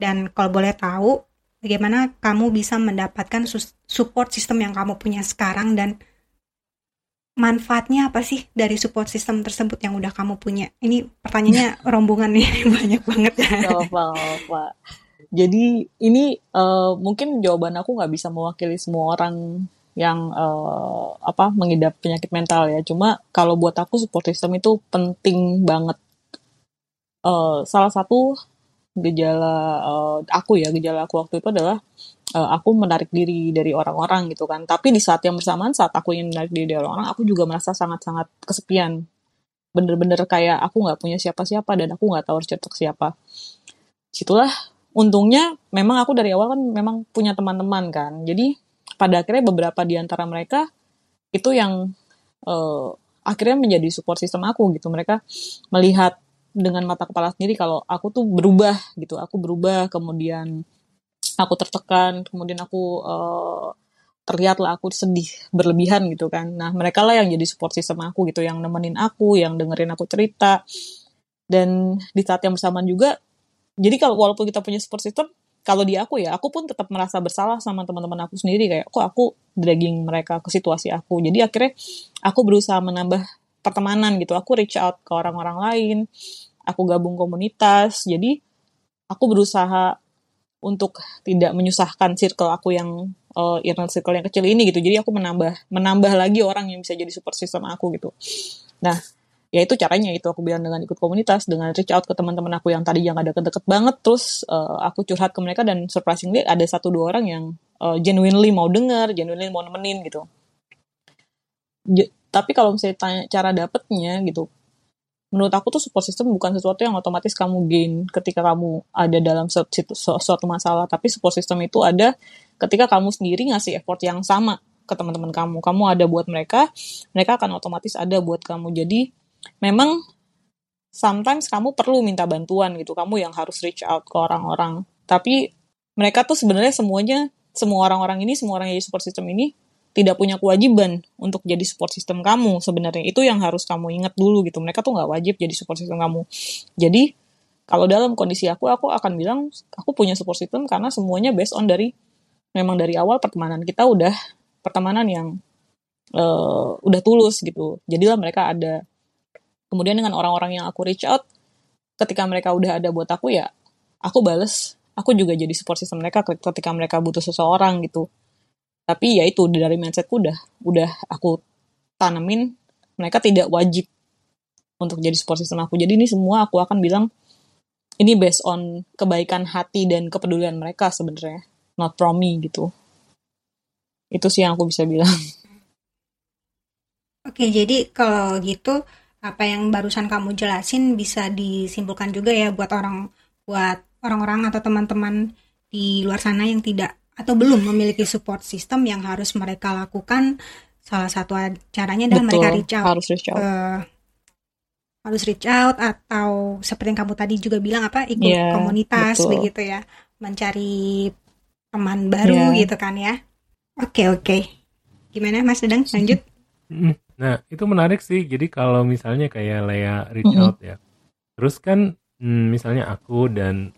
dan kalau boleh tahu bagaimana kamu bisa mendapatkan support system yang kamu punya sekarang dan manfaatnya apa sih dari support system tersebut yang udah kamu punya? Ini pertanyaannya rombongan nih banyak banget ya. Apa, apa. Jadi ini uh, mungkin jawaban aku nggak bisa mewakili semua orang yang uh, apa mengidap penyakit mental ya. Cuma kalau buat aku support system itu penting banget. Uh, salah satu gejala uh, aku ya gejala aku waktu itu adalah uh, aku menarik diri dari orang-orang gitu kan. Tapi di saat yang bersamaan saat aku ingin menarik diri dari orang-orang, aku juga merasa sangat-sangat kesepian. Bener-bener kayak aku nggak punya siapa-siapa dan aku nggak tahu harus ke siapa. Situlah untungnya memang aku dari awal kan memang punya teman-teman kan. Jadi pada akhirnya beberapa di antara mereka itu yang uh, akhirnya menjadi support system aku gitu. Mereka melihat dengan mata kepala sendiri kalau aku tuh berubah gitu. Aku berubah kemudian aku tertekan kemudian aku uh, terlihat lah aku sedih berlebihan gitu kan. Nah mereka lah yang jadi support system aku gitu yang nemenin aku yang dengerin aku cerita. Dan di saat yang bersamaan juga jadi kalau walaupun kita punya support system kalau di aku ya aku pun tetap merasa bersalah sama teman-teman aku sendiri. Kayak kok aku dragging mereka ke situasi aku? Jadi akhirnya aku berusaha menambah pertemanan gitu. Aku reach out ke orang-orang lain aku gabung komunitas. Jadi aku berusaha untuk tidak menyusahkan circle aku yang uh, inner circle yang kecil ini gitu. Jadi aku menambah menambah lagi orang yang bisa jadi support system aku gitu. Nah, ya itu caranya itu aku bilang dengan ikut komunitas, dengan reach out ke teman-teman aku yang tadi yang ada deket-deket banget, terus uh, aku curhat ke mereka dan surprisingly ada satu dua orang yang uh, genuinely mau dengar, genuinely mau nemenin gitu. tapi kalau misalnya tanya cara dapetnya gitu menurut aku tuh support system bukan sesuatu yang otomatis kamu gain ketika kamu ada dalam suatu, suatu masalah. Tapi support system itu ada ketika kamu sendiri ngasih effort yang sama ke teman-teman kamu. Kamu ada buat mereka mereka akan otomatis ada buat kamu. Jadi memang sometimes kamu perlu minta bantuan gitu. Kamu yang harus reach out ke orang-orang. Tapi mereka tuh sebenarnya semuanya semua orang-orang ini semua orang yang support system ini tidak punya kewajiban untuk jadi support system kamu sebenarnya. Itu yang harus kamu ingat dulu gitu. Mereka tuh nggak wajib jadi support system kamu. Jadi kalau dalam kondisi aku aku akan bilang aku punya support system karena semuanya based on dari memang dari awal pertemanan kita udah pertemanan yang uh, udah tulus gitu. Jadilah mereka ada. Kemudian dengan orang-orang yang aku reach out ketika mereka udah ada buat aku ya aku bales. Aku juga jadi support system mereka ketika mereka butuh seseorang gitu tapi ya itu dari mindsetku udah udah aku tanemin mereka tidak wajib untuk jadi support system aku. Jadi ini semua aku akan bilang ini based on kebaikan hati dan kepedulian mereka sebenarnya not from me gitu. Itu sih yang aku bisa bilang. Oke jadi kalau gitu apa yang barusan kamu jelasin bisa disimpulkan juga ya buat orang buat orang-orang atau teman-teman di luar sana yang tidak atau belum memiliki support system yang harus mereka lakukan salah satu caranya adalah mereka reach out. harus reach out. Uh, harus reach out atau seperti yang kamu tadi juga bilang apa ikut yeah, komunitas betul. begitu ya mencari teman baru yeah. gitu kan ya. Oke okay, oke. Okay. gimana Mas Dedang lanjut. Nah itu menarik sih. Jadi kalau misalnya kayak Lea reach mm -hmm. out ya. Terus kan hmm, misalnya aku dan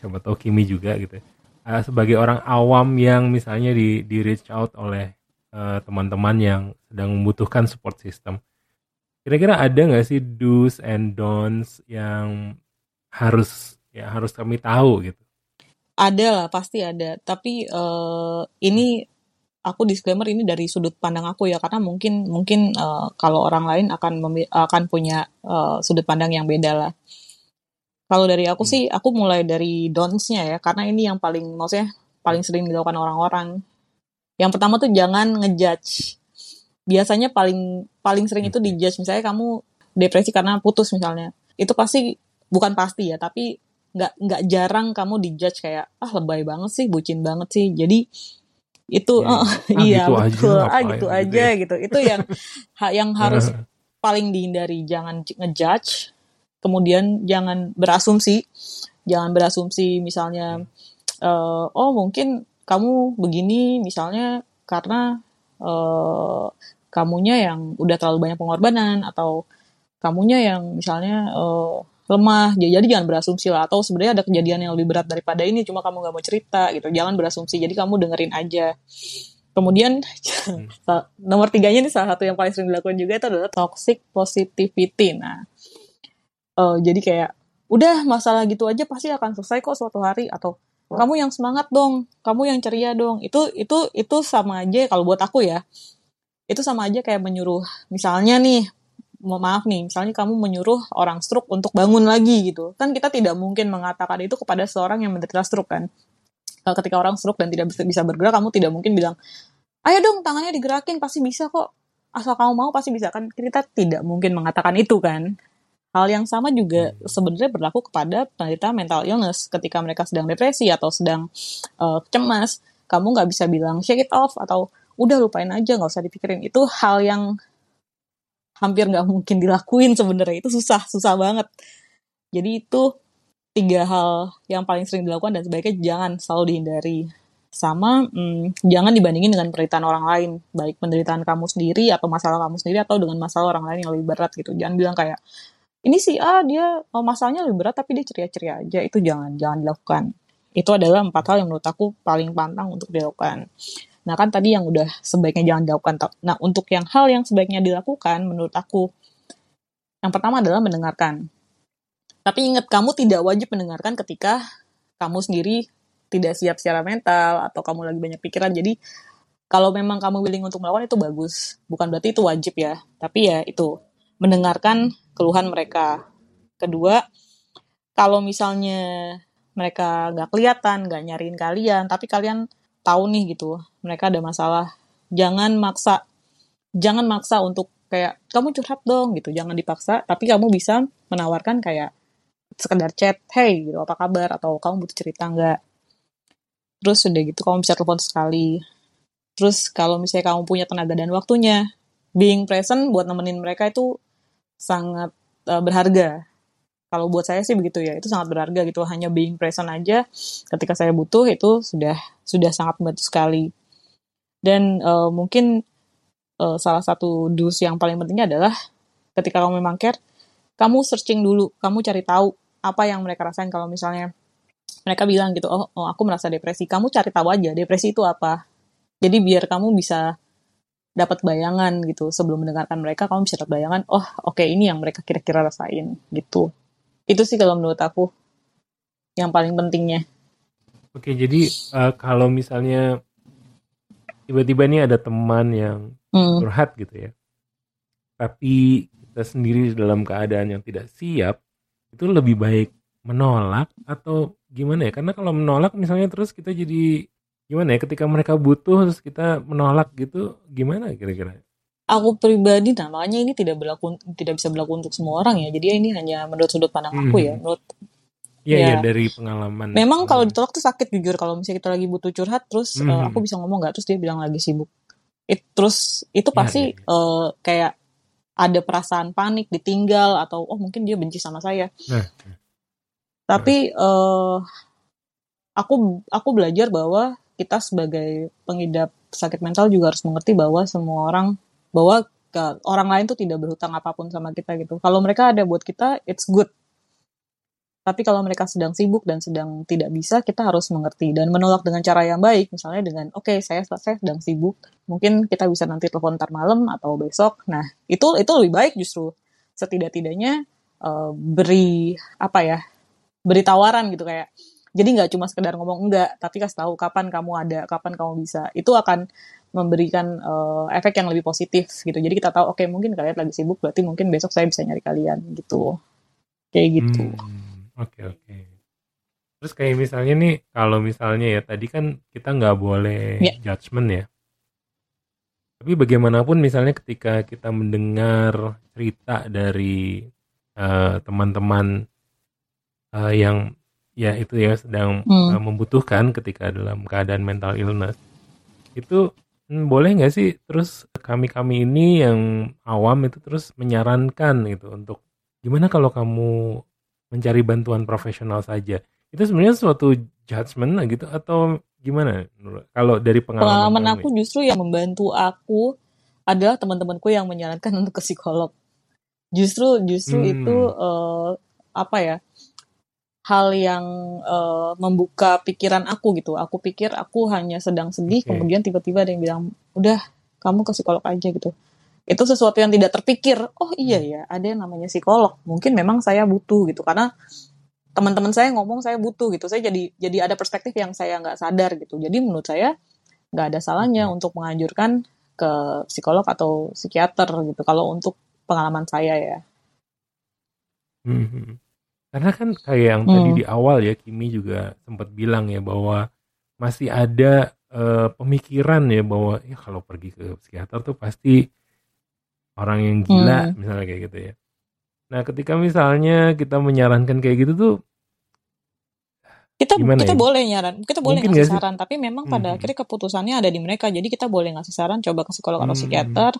coba tahu Kimi juga gitu ya uh, sebagai orang awam yang misalnya di di reach out oleh uh, teman-teman yang sedang membutuhkan support system. Kira-kira ada nggak sih do's and don'ts yang harus ya harus kami tahu gitu? Ada lah pasti ada. Tapi uh, ini aku disclaimer ini dari sudut pandang aku ya. Karena mungkin mungkin uh, kalau orang lain akan akan punya uh, sudut pandang yang beda lah kalau dari aku hmm. sih, aku mulai dari don'ts-nya ya, karena ini yang paling, maksudnya paling sering dilakukan orang-orang. Yang pertama tuh jangan ngejudge. Biasanya paling paling sering itu dijudge. Misalnya kamu depresi karena putus misalnya, itu pasti bukan pasti ya, tapi nggak nggak jarang kamu dijudge kayak ah lebay banget sih, bucin banget sih. Jadi itu ya, oh, iya gitu betul aja, ah gitu, gitu aja ya. gitu. Itu yang yang harus paling dihindari. Jangan ngejudge kemudian jangan berasumsi jangan berasumsi misalnya uh, oh mungkin kamu begini misalnya karena uh, kamunya yang udah terlalu banyak pengorbanan atau kamunya yang misalnya uh, lemah. Jadi, jangan berasumsi lah. Atau sebenarnya ada kejadian yang lebih berat daripada ini cuma kamu nggak mau cerita gitu. Jangan berasumsi. Jadi kamu dengerin aja. Kemudian hmm. nomor tiganya nih salah satu yang paling sering dilakukan juga itu adalah toxic positivity. Nah uh, jadi kayak udah masalah gitu aja pasti akan selesai kok suatu hari. Atau kamu yang semangat dong kamu yang ceria dong. Itu itu itu sama aja kalau buat aku ya. Itu sama aja kayak menyuruh misalnya nih mau maaf nih misalnya kamu menyuruh orang stroke untuk bangun lagi gitu. Kan kita tidak mungkin mengatakan itu kepada seorang yang menderita stroke kan. Ketika orang stroke dan tidak bisa, bisa bergerak kamu tidak mungkin bilang ayo dong tangannya digerakin pasti bisa kok. Asal kamu mau pasti bisa. Kan kita tidak mungkin mengatakan itu kan Hal yang sama juga hmm. sebenarnya berlaku kepada penderita mental illness ketika mereka sedang depresi atau sedang uh, cemas. Kamu nggak bisa bilang shake it off atau udah lupain aja nggak usah dipikirin. Itu hal yang hampir nggak mungkin dilakuin sebenarnya. Itu susah, susah banget. Jadi itu tiga hal yang paling sering dilakukan dan sebaiknya jangan selalu dihindari sama hmm, jangan dibandingin dengan penderitaan orang lain baik penderitaan kamu sendiri atau masalah kamu sendiri atau dengan masalah orang lain yang lebih berat gitu jangan bilang kayak ini si A dia oh, masalahnya lebih berat tapi dia ceria-ceria aja. Itu jangan jangan dilakukan. Itu adalah empat hal yang menurut aku paling pantang untuk dilakukan. Nah kan tadi yang udah sebaiknya jangan dilakukan nah untuk yang hal yang sebaiknya dilakukan menurut aku yang pertama adalah mendengarkan. Tapi ingat kamu tidak wajib mendengarkan ketika kamu sendiri tidak siap secara mental atau kamu lagi banyak pikiran. Jadi kalau memang kamu willing untuk melakukan itu bagus. Bukan berarti itu wajib ya. Tapi ya itu mendengarkan keluhan mereka. Kedua, kalau misalnya mereka nggak kelihatan, nggak nyariin kalian, tapi kalian tahu nih gitu, mereka ada masalah, jangan maksa jangan maksa untuk kayak kamu curhat dong gitu. Jangan dipaksa tapi kamu bisa menawarkan kayak sekedar chat hey gitu apa kabar? atau kamu butuh cerita nggak? Terus udah gitu kamu bisa telepon sekali. Terus kalau misalnya kamu punya tenaga dan waktunya being present buat nemenin mereka itu sangat uh, berharga. Kalau buat saya sih begitu ya itu sangat berharga gitu. Hanya being present aja ketika saya butuh itu sudah sudah sangat membantu sekali. Dan uh, mungkin uh, salah satu dus yang paling pentingnya adalah ketika kamu memang care, kamu searching dulu, kamu cari tahu apa yang mereka rasain. Kalau misalnya mereka bilang gitu, oh, oh aku merasa depresi, kamu cari tahu aja depresi itu apa. Jadi biar kamu bisa dapat bayangan gitu. Sebelum mendengarkan mereka kamu bisa dapat bayangan oh oke okay, ini yang mereka kira-kira rasain gitu. Itu sih kalau menurut aku yang paling pentingnya. Oke jadi uh, kalau misalnya tiba-tiba nih ada teman yang hmm. curhat gitu ya tapi kita sendiri dalam keadaan yang tidak siap itu lebih baik menolak atau gimana ya? Karena kalau menolak misalnya terus kita jadi gimana ya ketika mereka butuh terus kita menolak gitu gimana kira-kira aku pribadi namanya ini tidak berlaku tidak bisa berlaku untuk semua orang ya jadi ini hanya menurut sudut pandang aku ya hmm. menurut Iya, ya. ya dari pengalaman. Memang kalau ditolak tuh sakit jujur kalau misalnya kita lagi butuh curhat terus mm -hmm. uh, aku bisa ngomong nggak terus dia bilang lagi sibuk. It, terus itu iya, pasti ya, ya. Uh, kayak ada perasaan panik, ditinggal atau oh mungkin dia benci sama saya. Nah. Tapi uh, aku aku belajar bahwa kita sebagai pengidap sakit mental juga harus mengerti bahwa semua orang bahwa ke, orang lain tuh tidak berhutang apa pun sama kita gitu. Kalau mereka ada buat kita, it's good tapi kalau mereka sedang sibuk dan sedang tidak bisa, kita harus mengerti dan menolak dengan cara yang baik. Misalnya dengan, oke, okay, saya saya sedang sibuk, mungkin kita bisa nanti telepon ntar malam atau besok. Nah, itu itu lebih baik justru. Setidak-tidaknya uh, beri apa ya, beri tawaran gitu kayak. Jadi nggak cuma sekedar ngomong enggak, tapi kasih tahu kapan kamu ada, kapan kamu bisa. Itu akan memberikan uh, efek yang lebih positif gitu. Jadi kita tahu, oke okay, mungkin kalian lagi sibuk, berarti mungkin besok saya bisa nyari kalian gitu. Kayak gitu. Hmm. Oke oke. Terus kayak misalnya nih, kalau misalnya ya tadi kan kita nggak boleh yeah. judgement ya. Tapi bagaimanapun misalnya ketika kita mendengar cerita dari uh, teman-teman uh, yang ya itu ya sedang hmm. uh, membutuhkan ketika dalam keadaan mental illness, itu hmm, boleh nggak sih terus kami-kami ini yang awam itu terus menyarankan gitu untuk gimana kalau kamu mencari bantuan profesional saja itu sebenarnya suatu judgement gitu atau gimana kalau dari pengalaman pengalaman aku ya? justru yang membantu aku adalah teman-temanku yang menyarankan untuk ke psikolog justru justru hmm. itu uh, apa ya hal yang uh, membuka pikiran aku gitu. Aku pikir aku hanya sedang sedih okay. kemudian tiba-tiba ada yang bilang udah kamu ke psikolog aja gitu. Itu sesuatu yang tidak terpikir. Oh iya hmm. ya ada yang namanya psikolog. Mungkin memang saya butuh gitu. Karena teman-teman saya ngomong saya butuh gitu. Saya jadi jadi ada perspektif yang saya nggak sadar gitu. Jadi menurut saya nggak ada salahnya hmm. untuk menganjurkan ke psikolog atau psikiater gitu. Kalau untuk pengalaman saya ya. Hmm. Karena kan kayak yang hmm. tadi di awal ya Kimi juga sempat bilang ya bahwa masih ada uh, pemikiran ya bahwa ya kalau pergi ke psikiater tuh pasti orang yang gila hmm. misalnya kayak gitu ya. Nah, ketika misalnya kita menyarankan kayak gitu tuh kita Gimana kita ya? boleh nyaran, kita boleh Mungkin ngasih saran, tapi memang pada hmm. akhirnya keputusannya ada di mereka. Jadi kita boleh ngasih saran, coba ke psikolog atau hmm. psikiater.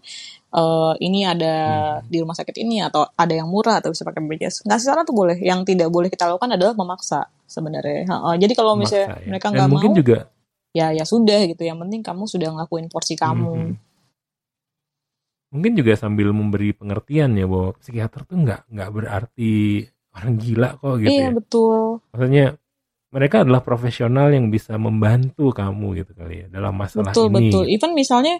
Uh, ini ada hmm. di rumah sakit ini atau ada yang murah atau bisa pakai BPJS. Ngasih saran tuh boleh. Yang tidak boleh kita lakukan adalah memaksa sebenarnya. Uh, jadi kalau misalnya ya. mereka nggak mau, juga ya ya sudah gitu. Yang penting kamu sudah ngelakuin porsi kamu. Hmm mungkin juga sambil memberi pengertian ya bahwa psikiater tuh nggak nggak berarti orang gila kok gitu iya, ya. betul. Maksudnya mereka adalah profesional yang bisa membantu kamu gitu kali ya dalam masalah betul, ini. Betul betul. Even misalnya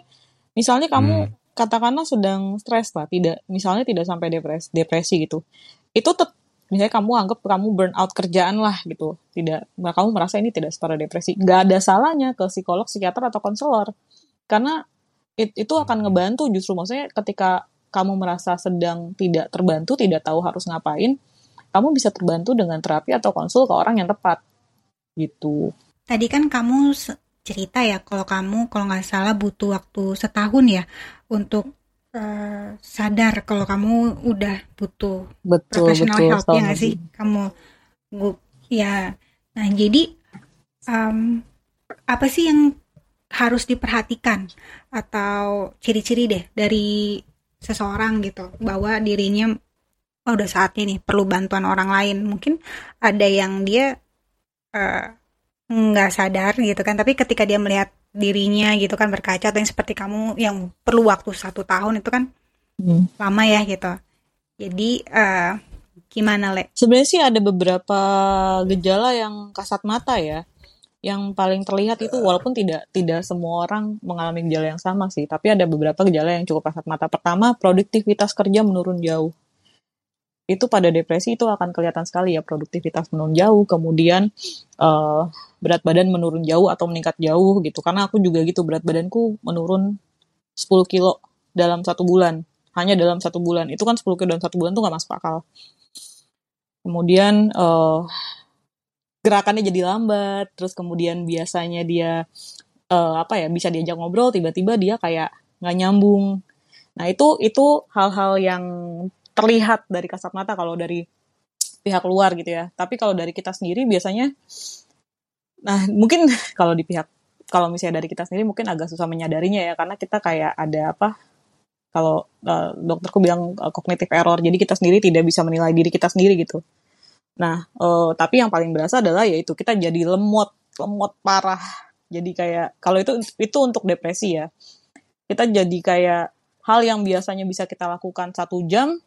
misalnya kamu hmm. katakanlah sedang stres lah, tidak misalnya tidak sampai depresi depresi gitu. Itu tetap misalnya kamu anggap kamu burn out kerjaan lah gitu tidak kamu merasa ini tidak setara depresi nggak ada salahnya ke psikolog psikiater atau konselor karena it, itu akan ngebantu justru maksudnya ketika kamu merasa sedang tidak terbantu, tidak tahu harus ngapain, kamu bisa terbantu dengan terapi atau konsul ke orang yang tepat. Gitu. Tadi kan kamu cerita ya kalau kamu kalau nggak salah butuh waktu setahun ya untuk uh, sadar kalau kamu udah butuh betul, professional betul, help ya nggak sih? kamu ya. Nah jadi um, apa sih yang harus diperhatikan atau ciri-ciri deh dari seseorang gitu bahwa dirinya oh, udah saatnya nih perlu bantuan orang lain. Mungkin ada yang dia uh, nggak sadar gitu kan. Tapi ketika dia melihat dirinya gitu kan berkaca atau yang seperti kamu yang perlu waktu satu tahun itu kan hmm. lama ya gitu. Jadi uh, gimana le? Sebenarnya sih ada beberapa gejala yang kasat mata ya. Yang paling terlihat itu walaupun tidak tidak semua orang mengalami gejala yang sama sih. Tapi ada beberapa gejala yang cukup kasat mata. Pertama produktivitas kerja menurun jauh itu pada depresi itu akan kelihatan sekali ya produktivitas menurun jauh, kemudian uh, berat badan menurun jauh atau meningkat jauh gitu. Karena aku juga gitu berat badanku menurun 10 kilo dalam satu bulan, hanya dalam satu bulan. Itu kan 10 kilo dalam satu bulan tuh nggak masuk akal. Kemudian uh, gerakannya jadi lambat, terus kemudian biasanya dia uh, apa ya bisa diajak ngobrol, tiba-tiba dia kayak nggak nyambung. Nah itu itu hal-hal yang terlihat dari kasat mata kalau dari pihak luar gitu ya. Tapi kalau dari kita sendiri biasanya, nah mungkin kalau di pihak kalau misalnya dari kita sendiri mungkin agak susah menyadarinya ya karena kita kayak ada apa kalau uh, dokterku bilang uh, error jadi kita sendiri tidak bisa menilai diri kita sendiri gitu. Nah uh, tapi yang paling berasa adalah yaitu kita jadi lemot lemot parah. Jadi kayak kalau itu itu untuk depresi ya. Kita jadi kayak hal yang biasanya bisa kita lakukan satu jam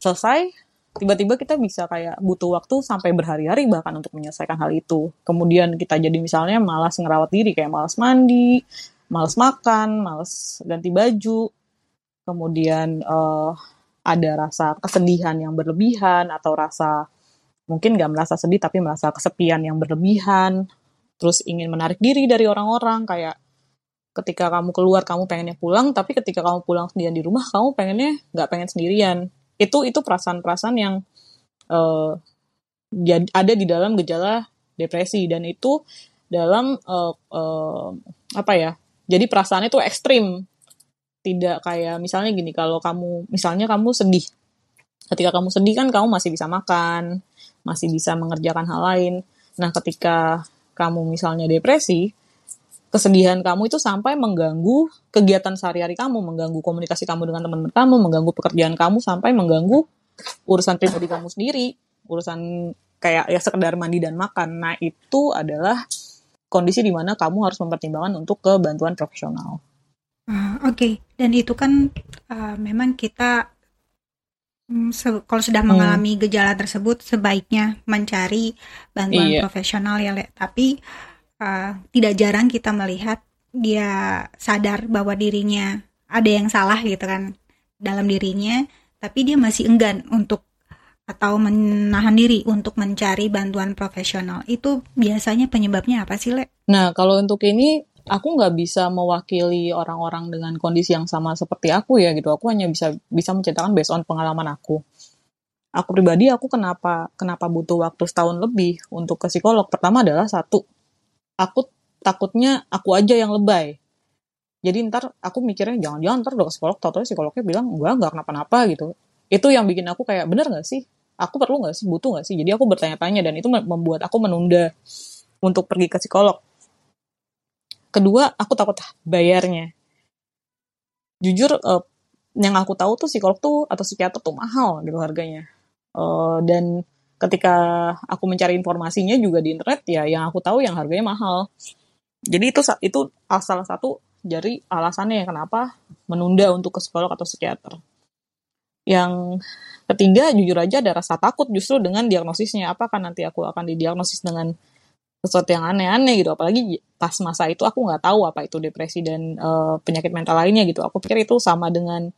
selesai tiba-tiba kita bisa kayak butuh waktu sampai berhari-hari bahkan untuk menyelesaikan hal itu. Kemudian kita jadi misalnya malas ngerawat diri kayak malas mandi, malas makan, malas ganti baju. Kemudian uh, ada rasa kesedihan yang berlebihan atau rasa mungkin nggak merasa sedih tapi merasa kesepian yang berlebihan. Terus ingin menarik diri dari orang-orang kayak ketika kamu keluar kamu pengennya pulang tapi ketika kamu pulang sendirian di rumah kamu pengennya nggak pengen sendirian itu itu perasaan-perasaan yang uh, ada di dalam gejala depresi. Dan itu dalam uh, uh, apa ya jadi perasaannya itu ekstrim. Tidak kayak misalnya gini kalau kamu misalnya kamu sedih. Ketika kamu sedih kan kamu masih bisa makan masih bisa mengerjakan hal lain. Nah ketika kamu misalnya depresi kesedihan kamu itu sampai mengganggu kegiatan sehari-hari kamu, mengganggu komunikasi kamu dengan teman-teman kamu, mengganggu pekerjaan kamu sampai mengganggu urusan pribadi kamu sendiri, urusan kayak ya sekedar mandi dan makan. Nah, itu adalah kondisi di mana kamu harus mempertimbangkan untuk ke bantuan profesional. Uh, Oke, okay. dan itu kan uh, memang kita um, kalau sudah hmm. mengalami gejala tersebut sebaiknya mencari bantuan iya. profesional ya, Le. Tapi uh, tidak jarang kita melihat dia sadar bahwa dirinya ada yang salah gitu kan dalam dirinya, tapi dia masih enggan untuk atau menahan diri untuk mencari bantuan profesional. Itu biasanya penyebabnya apa sih, Le? Nah, kalau untuk ini aku nggak bisa mewakili orang-orang dengan kondisi yang sama seperti aku ya gitu. Aku hanya bisa bisa menceritakan based on pengalaman aku. Aku pribadi aku kenapa kenapa butuh waktu setahun lebih untuk ke psikolog. Pertama adalah satu aku takutnya aku aja yang lebay. Jadi ntar aku mikirnya jangan-jangan ntar udah ke psikolog. Tau psikolognya bilang enggak nggak kenapa-napa gitu. Itu yang bikin aku kayak bener nggak sih? Aku perlu nggak sih? Butuh nggak sih? Jadi aku bertanya-tanya dan itu membuat aku menunda untuk pergi ke psikolog. Kedua aku takut bayarnya. Jujur uh, yang aku tahu tuh psikolog tuh atau psikiater tuh mahal gitu harganya. Uh, dan ketika aku mencari informasinya juga di internet ya yang aku tahu yang harganya mahal. Jadi itu itu salah satu dari alasannya kenapa menunda untuk ke psikolog atau psikiater. Yang ketiga jujur aja ada rasa takut justru dengan diagnosisnya. Apakah nanti aku akan didiagnosis dengan sesuatu yang aneh-aneh gitu? Apalagi pas masa itu aku nggak tahu apa itu depresi dan uh, penyakit mental lainnya gitu. Aku pikir itu sama dengan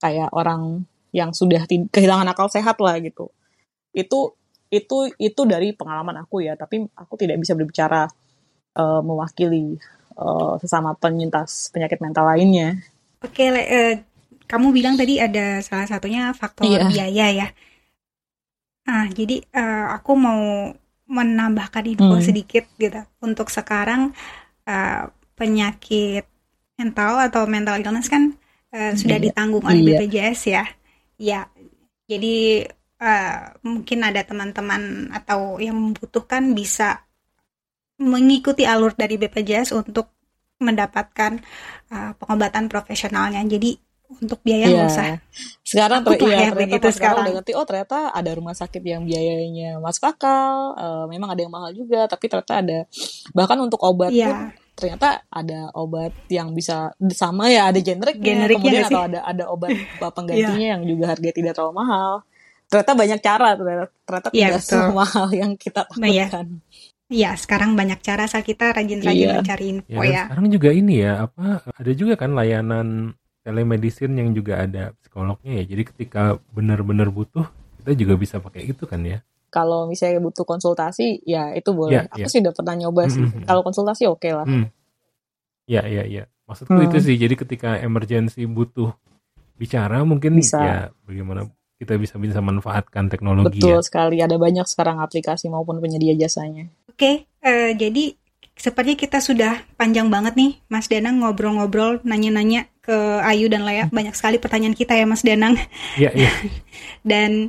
kayak orang yang sudah kehilangan akal sehat lah gitu itu itu itu dari pengalaman aku ya tapi aku tidak bisa berbicara uh, mewakili uh, sesama penyintas penyakit mental lainnya oke uh, kamu bilang tadi ada salah satunya faktor yeah. biaya ya ah jadi uh, aku mau menambahkan info hmm. sedikit gitu untuk sekarang uh, penyakit mental atau mental illness kan uh, sudah iya. ditanggung oleh iya. BPJS ya. Ya, jadi uh, mungkin ada teman-teman atau yang membutuhkan bisa mengikuti alur dari BPJS untuk mendapatkan uh, pengobatan profesionalnya. Jadi untuk biaya nggak yeah. usah. Sekarang ter ya, ya begitu sekarang. udah ngerti oh ternyata ada rumah sakit yang biayanya masuk akal, uh, memang ada yang mahal juga, tapi ternyata ada bahkan untuk obat yeah. pun ternyata ada obat yang bisa sama ya ada generiknya, kemudian atau ada ada obat penggantinya yeah. yang juga harga tidak terlalu mahal. Ternyata banyak cara ternyata, ternyata yeah, tidak semahal yang kita takutkan. Nah, ya. Iya, sekarang banyak cara saat kita rajin-rajin iya. mencari info ya, ya. Sekarang juga ini ya, apa ada juga kan layanan telemedicine yang juga ada psikolognya ya. Jadi ketika benar-benar butuh, kita juga bisa pakai itu kan ya. Kalau misalnya butuh konsultasi, ya itu boleh. Ya, Aku ya. sih udah pernah nyoba sih. Mm-hmm. Kalau konsultasi oke okay lah. Mm. Ya, ya, ya. Maksudku hmm. itu sih. Jadi ketika emergency butuh bicara, mungkin bisa. ya bagaimana kita bisa bisa manfaatkan teknologi. Betul ya. sekali. Ada banyak sekarang aplikasi maupun penyedia jasanya. Oke, okay, uh, eh, jadi seperti kita sudah panjang banget nih, Mas Danang ngobrol-ngobrol, nanya-nanya ke Ayu dan Lea. Hmm. Banyak sekali pertanyaan kita ya, Mas Danang. Iya, iya. dan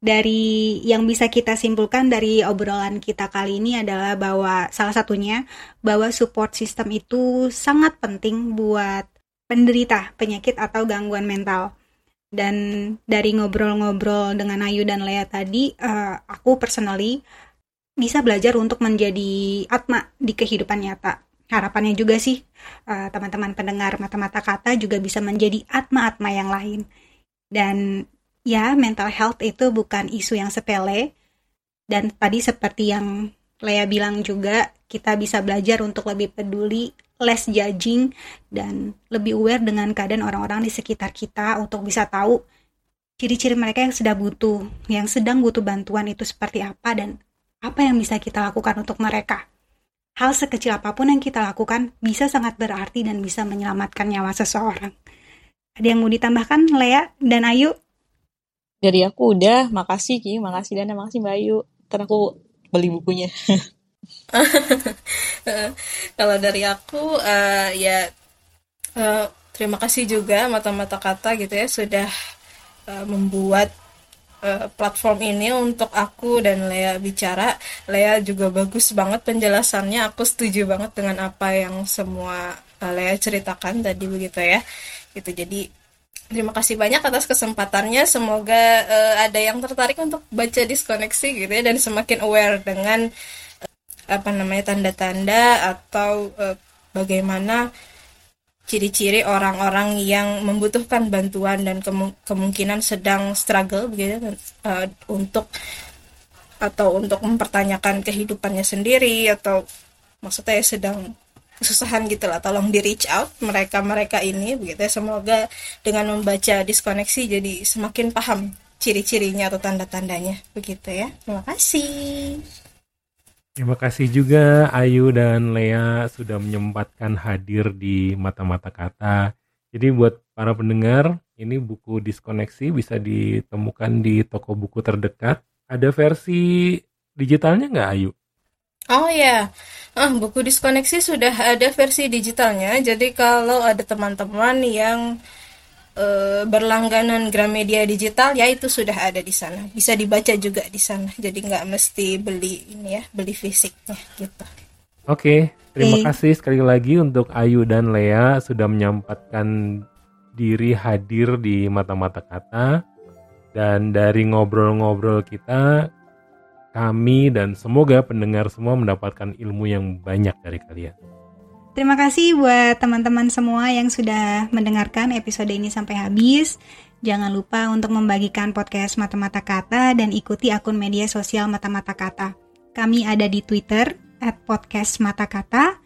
dari yang bisa kita simpulkan dari obrolan kita kali ini adalah bahwa salah satunya bahwa support system itu sangat penting buat penderita penyakit atau gangguan mental. Dan dari ngobrol-ngobrol dengan Ayu dan Lea tadi, uh, aku personally bisa belajar untuk menjadi atma di kehidupan nyata. Harapannya juga sih uh, teman-teman pendengar mata-mata kata juga bisa menjadi atma-atma yang lain. Dan ya mental health itu bukan isu yang sepele. Dan tadi seperti yang Lea bilang juga, kita bisa belajar untuk lebih peduli, less judging, dan lebih aware dengan keadaan orang-orang di sekitar kita untuk bisa tahu ciri-ciri mereka yang sedang butuh, yang sedang butuh bantuan itu seperti apa dan apa yang bisa kita lakukan untuk mereka. Hal sekecil apa pun yang kita lakukan bisa sangat berarti dan bisa menyelamatkan nyawa seseorang. Ada yang mau ditambahkan, Lea dan Ayu? Dari aku udah, makasih Ki, makasih dan makasih Mbak Ayu. Ntar aku beli bukunya. Kalau dari aku, uh, ya uh, terima kasih juga mata-mata kata gitu ya sudah uh, membuat platform ini untuk aku dan Lea bicara. Lea juga bagus banget penjelasannya. Aku setuju banget dengan apa yang semua uh, Lea ceritakan tadi begitu ya. Gitu. Jadi terima kasih banyak atas kesempatannya. Semoga uh, ada yang tertarik untuk baca diskoneksi gitu ya dan semakin aware dengan apa namanya tanda-tanda atau uh, bagaimana ciri-ciri orang-orang yang membutuhkan bantuan dan kemungkinan sedang struggle begitu uh, untuk atau untuk mempertanyakan kehidupannya sendiri atau maksudnya sedang kesusahan gitu lah tolong di reach out mereka mereka ini begitu. Ya semoga dengan membaca diskoneksi jadi semakin paham ciri-cirinya atau tanda-tandanya begitu ya. Terima kasih Terima kasih juga Ayu dan Lea sudah menyempatkan hadir di mata-mata kata. Jadi buat para pendengar, ini buku diskoneksi bisa ditemukan di toko buku terdekat. Ada versi digitalnya nggak Ayu? Oh ya, ah, buku diskoneksi sudah ada versi digitalnya. Jadi kalau ada teman-teman yang uh, berlangganan Gramedia digital ya itu sudah ada di sana bisa dibaca juga di sana jadi nggak mesti beli ini ya beli fisiknya gitu oke okay, terima okay. kasih sekali lagi untuk Ayu dan Lea sudah menyempatkan diri hadir di mata-mata kata dan dari ngobrol-ngobrol kita kami dan semoga pendengar semua mendapatkan ilmu yang banyak dari kalian. Terima kasih buat teman-teman semua yang sudah mendengarkan episode ini sampai habis. Jangan lupa untuk membagikan podcast Mata-Mata Kata dan ikuti akun media sosial Mata-Mata Kata. Kami ada di Twitter at podcast Mata Kata,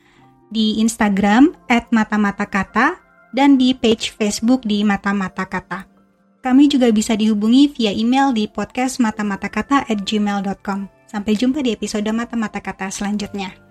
di Instagram at Mata-Mata Kata, dan di page Facebook di Mata-Mata Kata. Kami juga bisa dihubungi via email di podcast mata-mata kata at gmail.com. Sampai jumpa di episode Mata-Mata Kata selanjutnya.